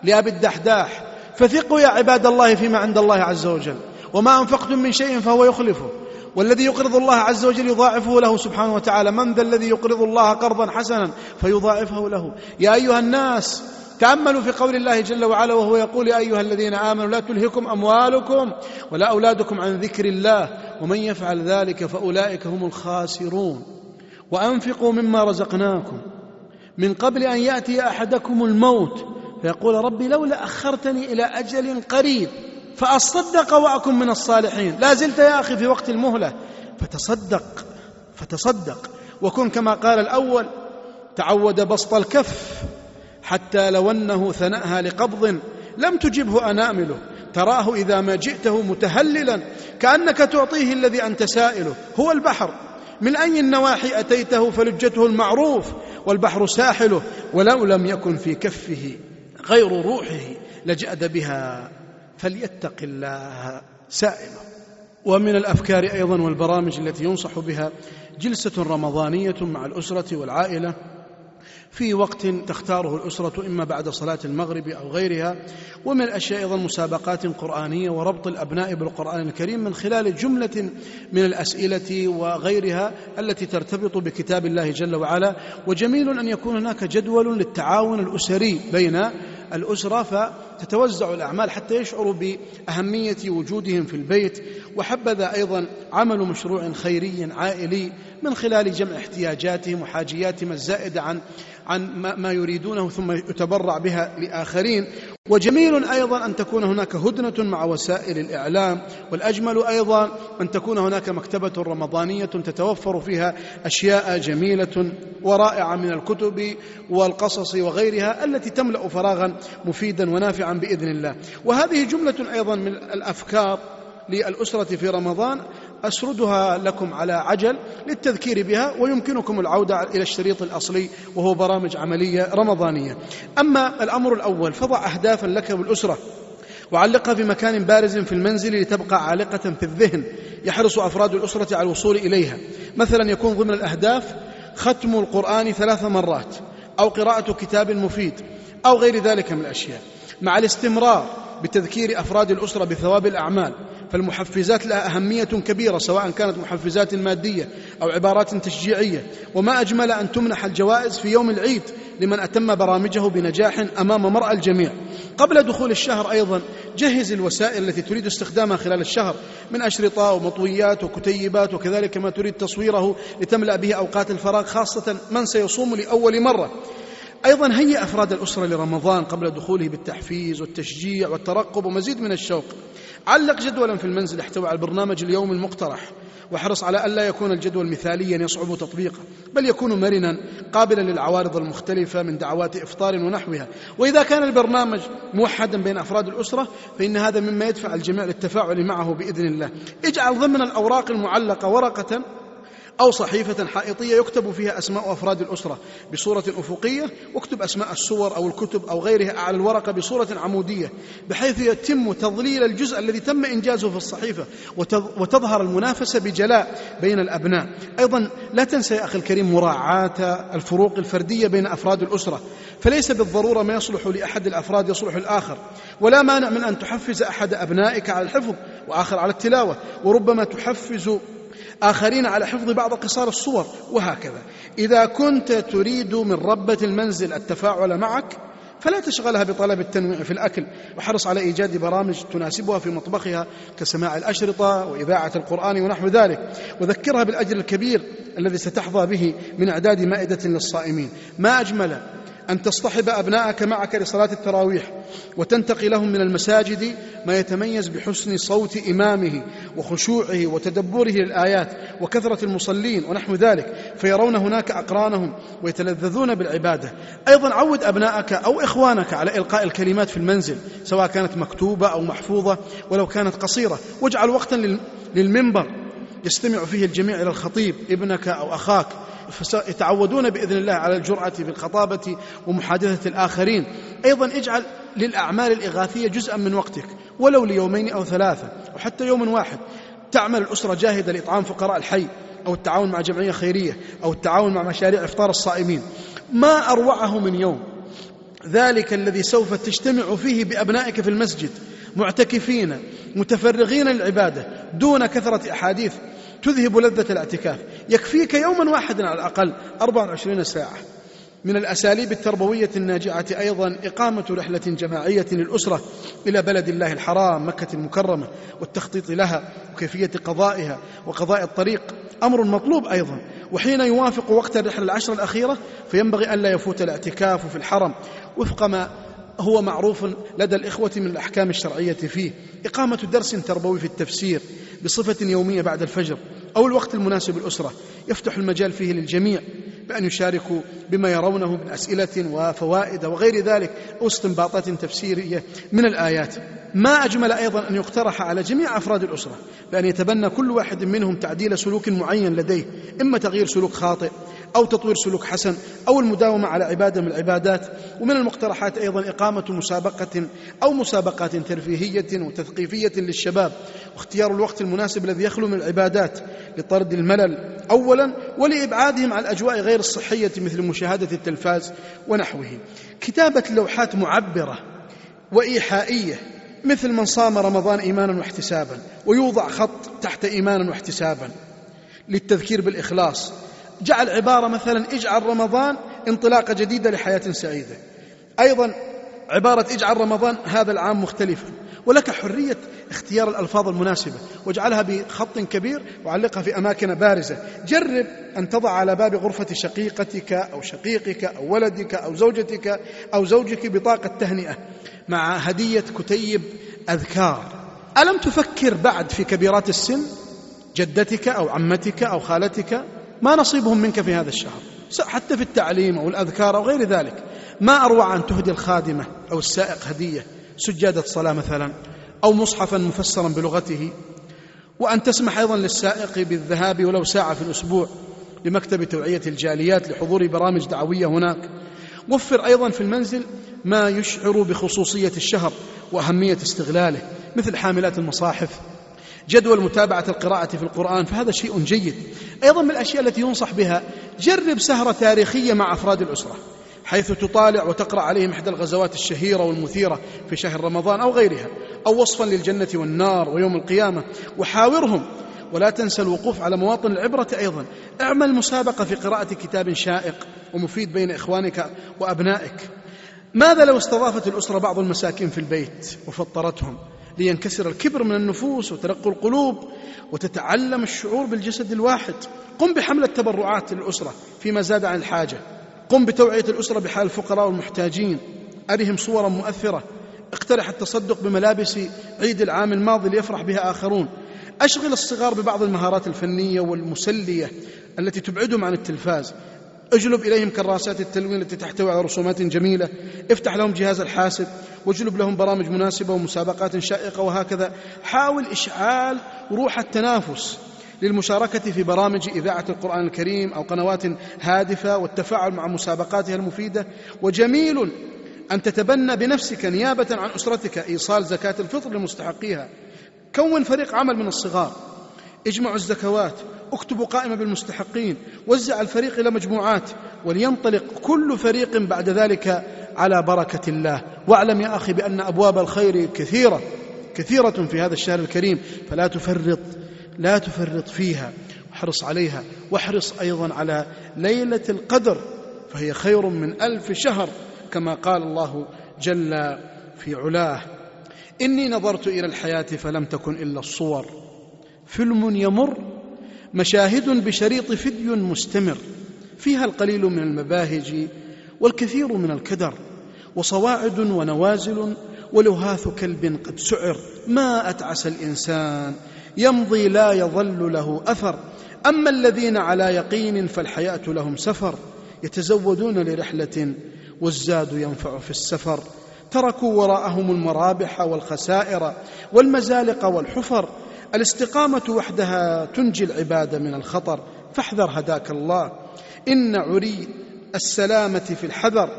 لأبي الدحداح. فثقوا يا عباد الله فيما عند الله عز وجل. وما أنفقتم من شيء فهو يخلفه. والذي يقرض الله عز وجل يضاعفه له سبحانه وتعالى. من ذا الذي يقرض الله قرضا حسنا فيضاعفه له. يا أيها الناس تأملوا في قول الله جل وعلا وهو يقول يا أيها الذين آمنوا لا تلهكم أموالكم ولا أولادكم عن ذكر الله ومن يفعل ذلك فأولئك هم الخاسرون. وأنفقوا مما رزقناكم. من قبل أن يأتي أحدكم الموت فيقول ربي لولا أخرتني إلى أجل قريب. فأصدق وأكن من الصالحين. لا زلت يا أخي في وقت المهلة. فتصدق فتصدق. وكن كما قال الأول تعود بسط الكف حتى لو أنه ثنأها لقبض لم تجبه أنامله. تراه إذا ما جئته متهللا كأنك تعطيه الذي أنت سائله. هو البحر. من أي النواحي أتيته فلجته المعروف والبحر ساحله ولو لم يكن في كفه غير روحه لجأد بها. فليتق الله سائله ومن الأفكار أيضا والبرامج التي ينصح بها جلسة رمضانية مع الأسرة والعائلة. في وقت تختاره الأسرة إما بعد صلاة المغرب أو غيرها. ومن الأشياء أيضا مسابقات قرآنية وربط الأبناء بالقرآن الكريم من خلال جملة من الأسئلة وغيرها التي ترتبط بكتاب الله جل وعلا. وجميل أن يكون هناك جدول للتعاون الأسري بين الأسرة فتتوزع الأعمال حتى يشعروا بأهمية وجودهم في البيت. وحبذا أيضا عمل مشروع خيري عائلي من خلال جمع احتياجاتهم وحاجياتهم الزائدة عن عن ما يريدونه ثم يتبرع بها لآخرين. وجميل أيضا أن تكون هناك هدنة مع وسائل الإعلام والأجمل أيضا أن تكون هناك مكتبة رمضانية تتوفر فيها أشياء جميلة ورائعة من الكتب والقصص وغيرها التي تملأ فراغا مفيدا ونافعا بإذن الله. وهذه جملة أيضا من الأفكار للأسرة في رمضان. أسردها لكم على عجل للتذكير بها ويمكنكم العودة إلى الشريط الأصلي وهو برامج عملية رمضانية. أما الأمر الأول فضع أهدافا لك والأسرة وعلقها في مكان بارز في المنزل لتبقى عالقة في الذهن. يحرص أفراد الأسرة على الوصول إليها. مثلا يكون ضمن الأهداف ختم القرآن ثلاث مرات أو قراءة كتاب مفيد أو غير ذلك من الأشياء. مع الاستمرار بتذكير أفراد الأسرة بثواب الأعمال فالمحفزات لها أهمية كبيرة سواء كانت محفزات مادية أو عبارات تشجيعية. وما أجمل أن تمنح الجوائز في يوم العيد لمن أتم برامجه بنجاح أمام مرأى الجميع. قبل دخول الشهر أيضا جهز الوسائل التي تريد استخدامها خلال الشهر من أشرطة ومطويات وكتيبات وكذلك ما تريد تصويره لتملأ به أوقات الفراغ خاصة من سيصوم لأول مرة. أيضا هيئ أفراد الأسرة لرمضان قبل دخوله بالتحفيز والتشجيع والترقب ومزيد من الشوق. علق جدولا في المنزل يحتوي على البرنامج اليومي المقترح. واحرص على ألا يكون الجدول مثاليا يصعب تطبيقه بل يكون مرنا قابلا للعوارض المختلفة من دعوات إفطار ونحوها. وإذا كان البرنامج موحدا بين أفراد الأسرة فإن هذا مما يدفع الجميع للتفاعل معه بإذن الله. اجعل ضمن الأوراق المعلقة ورقة أو صحيفة حائطية يكتب فيها أسماء أفراد الأسرة بصورة أفقية واكتب أسماء السور أو الكتب أو غيرها على الورقة بصورة عمودية بحيث يتم تضليل الجزء الذي تم إنجازه في الصحيفة وتظهر المنافسة بجلاء بين الأبناء. أيضا لا تنسى يا أخي الكريم مراعاة الفروق الفردية بين أفراد الأسرة فليس بالضرورة ما يصلح لأحد الأفراد يصلح الآخر ولا مانع من أن تحفز أحد أبنائك على الحفظ وآخر على التلاوة وربما تحفز آخرين على حفظ بعض قصار الصور وهكذا. إذا كنت تريد من ربة المنزل التفاعل معك فلا تشغلها بطلب التنويع في الأكل. وحرص على إيجاد برامج تناسبها في مطبخها كسماع الأشرطة وإذاعة القرآن ونحو ذلك. وذكرها بالأجر الكبير الذي ستحظى به من إعداد مائدة للصائمين. ما أجمل أن تصطحب أبناءك معك لصلاة التراويح وتنتقي لهم من المساجد ما يتميز بحسن صوت إمامه وخشوعه وتدبره للآيات وكثرة المصلين ونحو ذلك فيرون هناك أقرانهم ويتلذذون بالعبادة. أيضا عود أبناءك أو إخوانك على إلقاء الكلمات في المنزل سواء كانت مكتوبة أو محفوظة ولو كانت قصيرة. واجعل وقتا للمنبر يستمع فيه الجميع إلى الخطيب ابنك أو أخاك. فسيتعودون بإذن الله على الجرأة بالخطابة ومحادثة الآخرين. أيضا اجعل للأعمال الإغاثية جزءا من وقتك ولو ليومين أو ثلاثة أو حتى يوم واحد. تعمل الأسرة جاهدة لإطعام فقراء الحي أو التعاون مع جمعية خيرية أو التعاون مع مشاريع إفطار الصائمين. ما أروعه من يوم. ذلك الذي سوف تجتمع فيه بأبنائك في المسجد معتكفين متفرغين للعبادة دون كثرة أحاديث. تذهب لذة الاعتكاف. يكفيك يوما واحدا على الأقل 24 ساعة. من الأساليب التربوية الناجعة أيضا إقامة رحلة جماعية للأسرة إلى بلد الله الحرام مكة المكرمة والتخطيط لها وكيفية قضائها وقضاء الطريق. أمر مطلوب أيضا. وحين يوافق وقت الرحلة العشر الأخيرة فينبغي أن لا يفوت الاعتكاف في الحرم. وفق ما هو معروف لدى الإخوة من الأحكام الشرعية فيه. إقامة درس تربوي في التفسير بصفة يومية بعد الفجر أو الوقت المناسب للأسرة يفتح المجال فيه للجميع بأن يشاركوا بما يرونه من أسئلة وفوائد وغير ذلك أو استنباطات تفسيرية من الآيات. ما أجمل أيضا أن يقترح على جميع أفراد الأسرة بأن يتبنى كل واحد منهم تعديل سلوك معين لديه إما تغيير سلوك خاطئ أو تطوير سلوك حسن أو المداومة على عبادة من العبادات. ومن المقترحات أيضا إقامة مسابقة أو مسابقات ترفيهية وتثقيفية للشباب واختيار الوقت المناسب الذي يخلو من العبادات لطرد الملل أولا ولإبعادهم عن الأجواء غير الصحية مثل مشاهدة التلفاز ونحوه. كتابة لوحات معبرة وإيحائية مثل من صام رمضان إيمانا واحتسابا ويوضع خط تحت إيمانا واحتسابا للتذكير بالإخلاص جعل عبارة مثلا إجعل رمضان انطلاقة جديدة لحياة سعيدة. أيضا عبارة إجعل رمضان هذا العام مختلفا ولك حرية اختيار الألفاظ المناسبة واجعلها بخط كبير وعلقها في أماكن بارزة. جرب أن تضع على باب غرفة شقيقتك أو شقيقك أو ولدك أو زوجتك أو زوجك بطاقة تهنئة مع هدية كتيب أذكار. ألم تفكر بعد في كبيرات السن؟ جدتك أو عمتك أو خالتك؟ ما نصيبهم منك في هذا الشهر حتى في التعليم أو الأذكار أو غير ذلك. ما أروع أن تهدي الخادمة أو السائق هدية سجادة صلاة مثلا أو مصحفا مفسرا بلغته. وأن تسمح أيضا للسائق بالذهاب ولو ساعة في الأسبوع لمكتب توعية الجاليات لحضور برامج دعوية هناك. وفر أيضا في المنزل ما يشعر بخصوصية الشهر وأهمية استغلاله مثل حاملات المصاحف جدول متابعة القراءة في القرآن فهذا شيء جيد. أيضا من الأشياء التي ينصح بها جرب سهرة تاريخية مع أفراد الأسرة حيث تطالع وتقرأ عليهم إحدى الغزوات الشهيرة والمثيرة في شهر رمضان أو غيرها أو وصفا للجنة والنار ويوم القيامة. وحاورهم ولا تنسى الوقوف على مواطن العبرة أيضا. اعمل مسابقة في قراءة كتاب شائق ومفيد بين إخوانك وأبنائك. ماذا لو استضافت الأسرة بعض المساكين في البيت وفطرتهم؟ لينكسر الكبر من النفوس وترق القلوب وتتعلم الشعور بالجسد الواحد. قم بحملة تبرعات للأسرة فيما زاد عن الحاجة. قم بتوعية الأسرة بحال الفقراء والمحتاجين. أرهم صورا مؤثرة. اقترح التصدق بملابس عيد العام الماضي ليفرح بها آخرون. أشغل الصغار ببعض المهارات الفنية والمسلية التي تبعدهم عن التلفاز. اجلب إليهم كراسات التلوين التي تحتوي على رسومات جميلة. افتح لهم جهاز الحاسب واجلب لهم برامج مناسبة ومسابقات شائقة وهكذا. حاول إشعال روح التنافس للمشاركة في برامج إذاعة القرآن الكريم أو قنوات هادفة والتفاعل مع مسابقاتها المفيدة. وجميل أن تتبنى بنفسك نيابة عن أسرتك إيصال زكاة الفطر لمستحقيها. كون فريق عمل من الصغار. اجمعوا الزكوات. اكتبوا قائمة بالمستحقين وزع الفريق إلى مجموعات ولينطلق كل فريق بعد ذلك على بركة الله. واعلم يا أخي بأن أبواب الخير كثيرة كثيرة في هذا الشهر الكريم فلا تفرط لا تفرط فيها. واحرص عليها واحرص أيضا على ليلة القدر فهي خير من ألف شهر كما قال الله جل في علاه. إني نظرت إلى الحياة فلم تكن إلا الصور. فيلم يمر مشاهد بشريط فيديو مستمر فيها القليل من المباهج والكثير من الكدر وصواعد ونوازل ولهاث كلب قد سعر. ما أتعس الإنسان؟ يمضي لا يظل له أثر. أما الذين على يقين فالحياة لهم سفر يتزودون لرحلة والزاد ينفع في السفر. تركوا وراءهم المرابح والخسائر والمزالق والحفر الاستقامة وحدها تنجي العباد من الخطر. فاحذر هداك الله. إن عري السلامة في الحذر.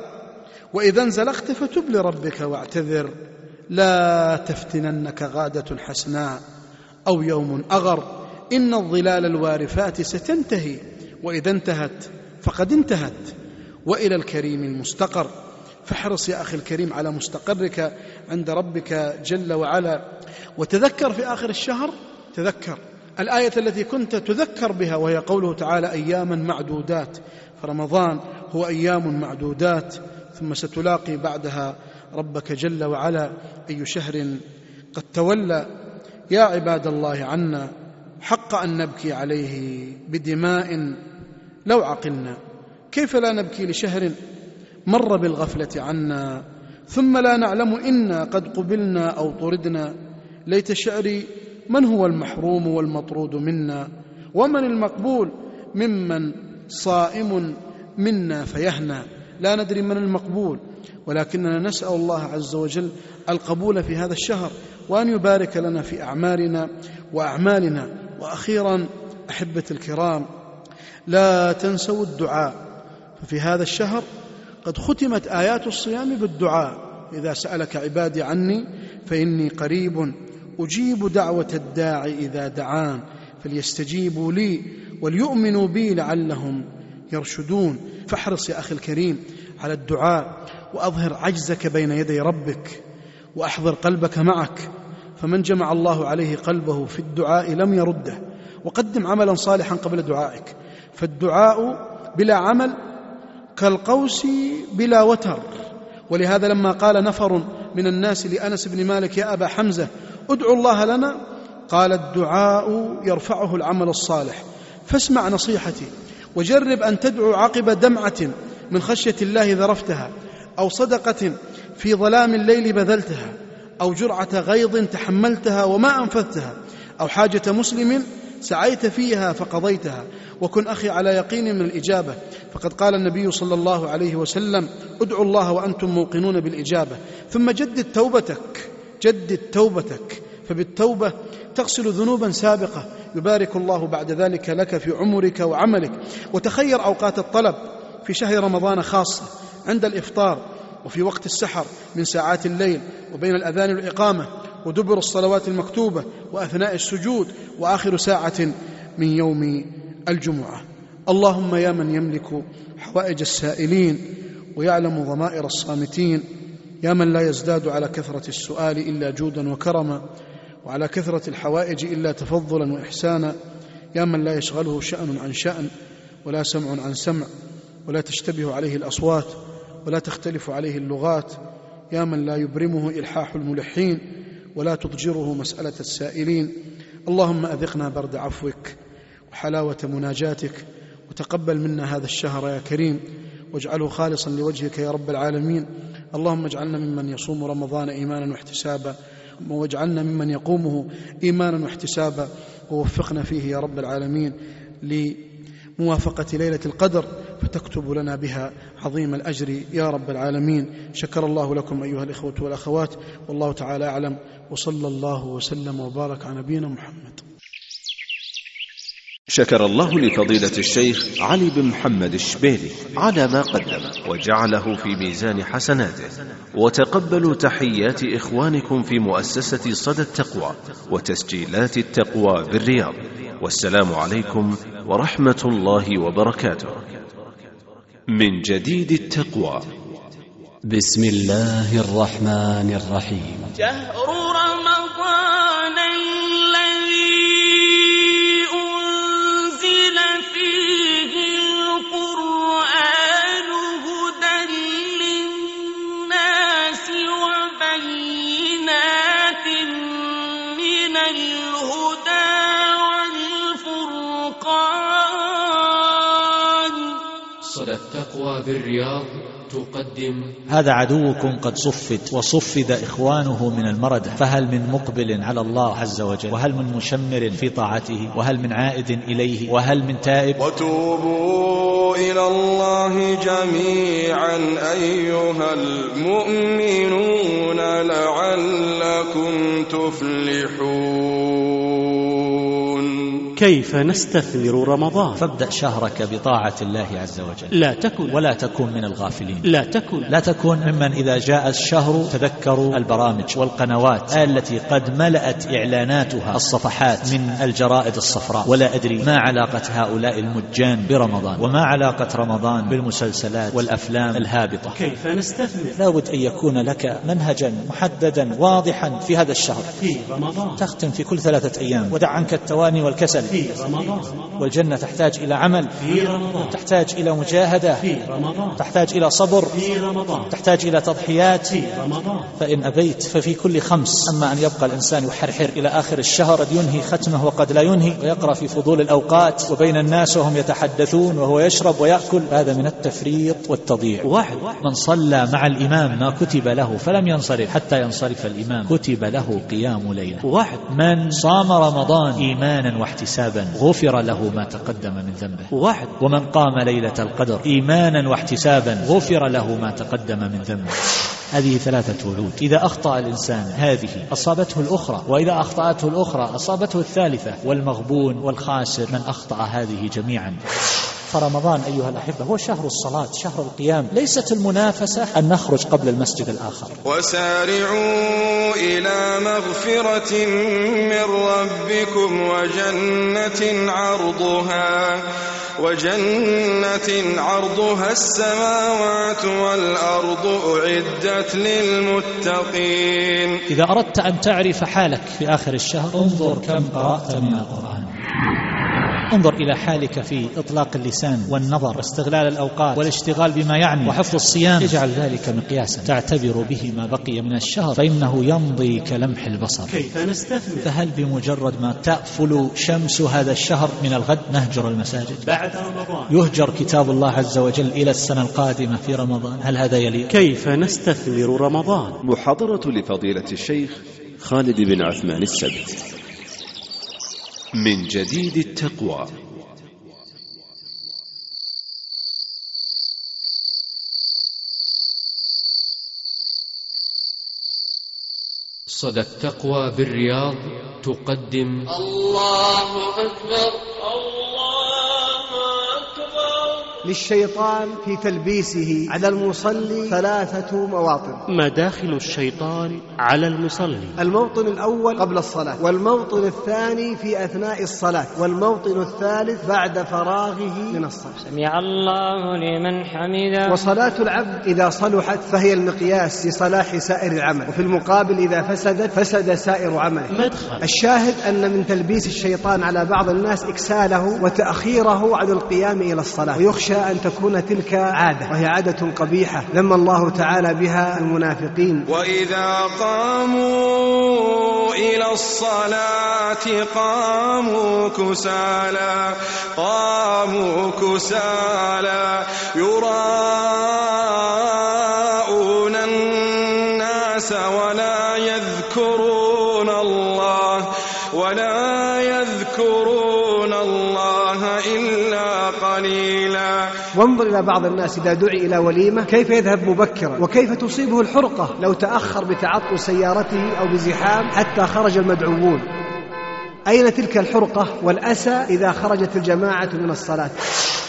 وإذا انزلقت فتب لربك واعتذر. لا تفتننك غادة حسناء أو يوم أغر. إن الظلال الوارفات ستنتهي. وإذا انتهت فقد انتهت. وإلى الكريم المستقر. فاحرص يا أخي الكريم على مستقرك عند ربك جل وعلا. وتذكر في آخر الشهر تذكر. الآية التي كنت تذكر بها وهي قوله تعالى أياما معدودات. فرمضان هو أيام معدودات ثم ستلاقي بعدها ربك جل وعلا أي شهر قد تولى. يا عباد الله عنا حق أن نبكي عليه بدماء لو عقلنا. كيف لا نبكي لشهر مر بالغفلة عنا ثم لا نعلم إنا قد قبلنا أو طردنا. ليت شعري من هو المحروم والمطرود منا؟ ومن المقبول؟ ممن صائم منا فيهنى لا ندري من المقبول ولكننا نسأل الله عز وجل القبول في هذا الشهر وأن يبارك لنا في أعمالنا وأعمالنا. وأخيرا أحبة الكرام لا تنسوا الدعاء. ففي هذا الشهر قد ختمت آيات الصيام بالدعاء. إذا سألك عبادي عني فإني قريب أجيب دعوة الداعي إذا دعان. فليستجيبوا لي وليؤمنوا بي لعلهم يرشدون. فاحرص يا أخي الكريم على الدعاء وأظهر عجزك بين يدي ربك وأحضر قلبك معك. فمن جمع الله عليه قلبه في الدعاء لم يرده. وقدم عملا صالحا قبل دعائك. فالدعاء بلا عمل كالقوس بلا وتر. ولهذا لما قال نفر من الناس لأنس بن مالك يا أبا حمزة ادعوا الله لنا قال الدعاء يرفعه العمل الصالح. فاسمع نصيحتي وجرب أن تدعو عقب دمعة من خشية الله ذرفتها أو صدقة في ظلام الليل بذلتها أو جرعة غيظ تحملتها وما أنفذتها أو حاجة مسلم سعيت فيها فقضيتها. وكن أخي على يقين من الإجابة. فقد قال النبي صلى الله عليه وسلم ادعوا الله وأنتم موقنون بالإجابة. ثم جدد توبتك جدد توبتك. فبالتوبة تغسل ذنوبا سابقة. يبارك الله بعد ذلك لك في عمرك وعملك. وتخير أوقات الطلب في شهر رمضان خاصة عند الإفطار وفي وقت السحر من ساعات الليل وبين الأذان والاقامه ودبر الصلوات المكتوبة وأثناء السجود وآخر ساعة من يوم الجمعة. اللهم يا من يملك حوائج السائلين ويعلم ضمائر الصامتين. يا من لا يزداد على كثرة السؤال إلا جودا وكرما وعلى كثرة الحوائج إلا تفضلا وإحسانا. يا من لا يشغله شأن عن شأن ولا سمع عن سمع ولا تشتبه عليه الأصوات ولا تختلف عليه اللغات. يا من لا يبرمه إلحاح الملحين ولا تضجره مسألة السائلين. اللهم أذقنا برد عفوك وحلاوه مناجاتك وتقبل منا هذا الشهر يا كريم واجعله خالصا لوجهك يا رب العالمين. اللهم اجعلنا ممن يصوم رمضان ايمانا واحتسابا واجعلنا ممن يقومه ايمانا واحتسابا ووفقنا فيه يا رب العالمين لموافقة ليلة القدر فتكتب لنا بها عظيم الأجر يا رب العالمين. شكر الله لكم أيها الإخوة والأخوات والله تعالى أعلم وصلى الله وسلم وبارك على نبينا محمد. شكر الله لفضيلة الشيخ علي بن محمد الشبيلي على ما قدم وجعله في ميزان حسناته. وتقبلوا تحيات إخوانكم في مؤسسة صدى التقوى وتسجيلات التقوى بالرياض. والسلام عليكم ورحمة الله وبركاته. من جديد التقوى. بسم الله الرحمن الرحيم. شهر رمضان بالرياض تقدم. هذا عدوكم قد صفد وصفد إخوانه من المرد. فهل من مقبل على الله عز وجل؟ وهل من مشمر في طاعته؟ وهل من عائد إليه؟ وهل من تائب؟ وتوبوا إلى الله جميعا أيها المؤمنون لعلكم تفلحون. كيف نستثمر رمضان؟ فابدأ شهرك بطاعة الله عز وجل. لا تكن. ولا تكن من الغافلين. لا تكن. لا تكن ممن إذا جاء الشهر تذكروا البرامج والقنوات التي قد ملأت إعلاناتها الصفحات من الجرائد الصفراء. ولا أدري ما علاقة هؤلاء المجان برمضان وما علاقة رمضان بالمسلسلات والأفلام الهابطة. كيف نستثمر؟ لابد أن يكون لك منهجا محددا واضحا في هذا الشهر. في رمضان. تختم في كل ثلاثة أيام. ودع عنك التواني والكسل. في رمضان. والجنة تحتاج إلى عمل في رمضان. تحتاج إلى مجاهدة في رمضان. تحتاج إلى صبر في رمضان. تحتاج إلى تضحيات. في رمضان. فإن أبيت ففي كل خمس. أما أن يبقى الإنسان يحرحر إلى آخر الشهر قد ينهي ختمه وقد لا ينهي ويقرأ في فضول الأوقات وبين الناس وهم يتحدثون وهو يشرب ويأكل. هذا من التفريط والتضييع. واحد. من صلى مع الإمام ما كتب له فلم ينصرف حتى ينصرف الإمام. كتب له قيام ليلة. واحد. من صام رمضان إيمانا واحتسابا. غفر له ما تقدم من ذنبه. واحد. ومن قام ليلة القدر إيمانا واحتسابا غفر له ما تقدم من ذنبه. هذه ثلاثة وعود. إذا أخطأ الإنسان هذه أصابته الأخرى وإذا أخطأته الأخرى أصابته الثالثة. والمغبون والخاسر من أخطأ هذه جميعا. فرمضان أيها الأحبة هو شهر الصلاة شهر القيام. ليست المنافسة أن نخرج قبل المسجد الآخر. وسارعوا إلى مغفرة من ربكم وجنة عرضها وجنة عرضها السماوات والأرض أعدت للمتقين. إذا أردت أن تعرف حالك في آخر الشهر انظر كم قرأت من القرآن. انظر إلى حالك في إطلاق اللسان والنظر واستغلال الأوقات والاشتغال بما يعني وحفظ الصيام. اجعل ذلك مقياسا. تعتبر به ما بقي من الشهر. فإنه يمضي كلمح البصر. كيف نستثمر؟ فهل بمجرد ما تأفل شمس هذا الشهر من الغد نهجر المساجد؟ بعد رمضان. يهجر كتاب الله عز وجل إلى السنة القادمة في رمضان. هل هذا يليق؟ كيف نستثمر رمضان؟ محاضرة لفضيلة الشيخ خالد بن عثمان السبت. من جديد التقوى. صدى التقوى بالرياض تقدم. الله أكبر. للشيطان في تلبيسه على المصلي ثلاثة مواطن. مداخل الشيطان على المصلي؟ الموطن الأول قبل الصلاة والموطن الثاني في أثناء الصلاة والموطن الثالث بعد فراغه من الصلاة. سمع الله لمن حمده. وصلاة العبد إذا صلحت فهي المقياس لصلاح سائر العمل وفي المقابل إذا فسدت فسد سائر عمله. مدخل الشاهد أن من تلبيس الشيطان على بعض الناس إكساله وتأخيره عن القيام إلى الصلاة ويخشى أن تكون تلك عادة وهي عادة قبيحة ذم الله تعالى بها المنافقين. وإذا قاموا إلى الصلاة قاموا كسالى قاموا كسالى يراءون الناس وانظر إلى بعض الناس إذا دعي إلى وليمة كيف يذهب مبكرا؟ وكيف تصيبه الحرقة؟ لو تأخر بتعطل سيارته أو بزحام حتى خرج المدعوون. أين تلك الحرقة؟ والأسى إذا خرجت الجماعة من الصلاة.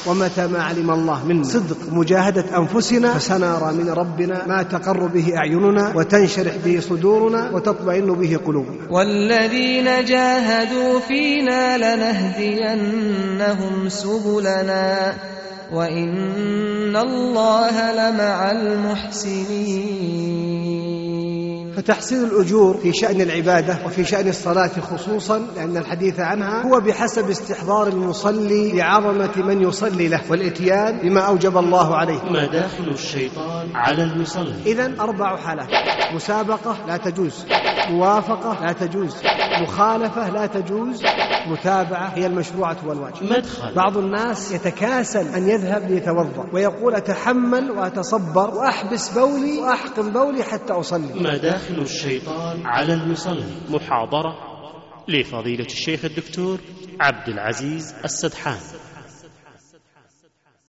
ومتى ما علم الله من صدق مجاهدة أنفسنا فسنرى من ربنا ما تقر به أعيننا وتنشرح به صدورنا وتطمئن به قلوبنا. والذين جاهدوا فينا لنهدينهم سبلنا. وإن الله لمع المحسنين فتحصيل الأجور في شأن العبادة وفي شأن الصلاة خصوصا لأن الحديث عنها هو بحسب استحضار المصلي لعظمة من يصلي له والإتيان بما أوجب الله عليه. مداخل الشيطان على المصلي؟ إذا أربع حالات. مسابقة لا تجوز موافقة لا تجوز مخالفة لا تجوز متابعة هي المشروعة والواجب. مدخل. بعض الناس يتكاسل أن يذهب ليتوضأ ويقول أتحمل وأتصبر وأحبس بولي وأحقن بولي حتى أصلي. مداخل الشيطان على المصلي. محاضرة لفضيلة الشيخ الدكتور عبد العزيز السدحان.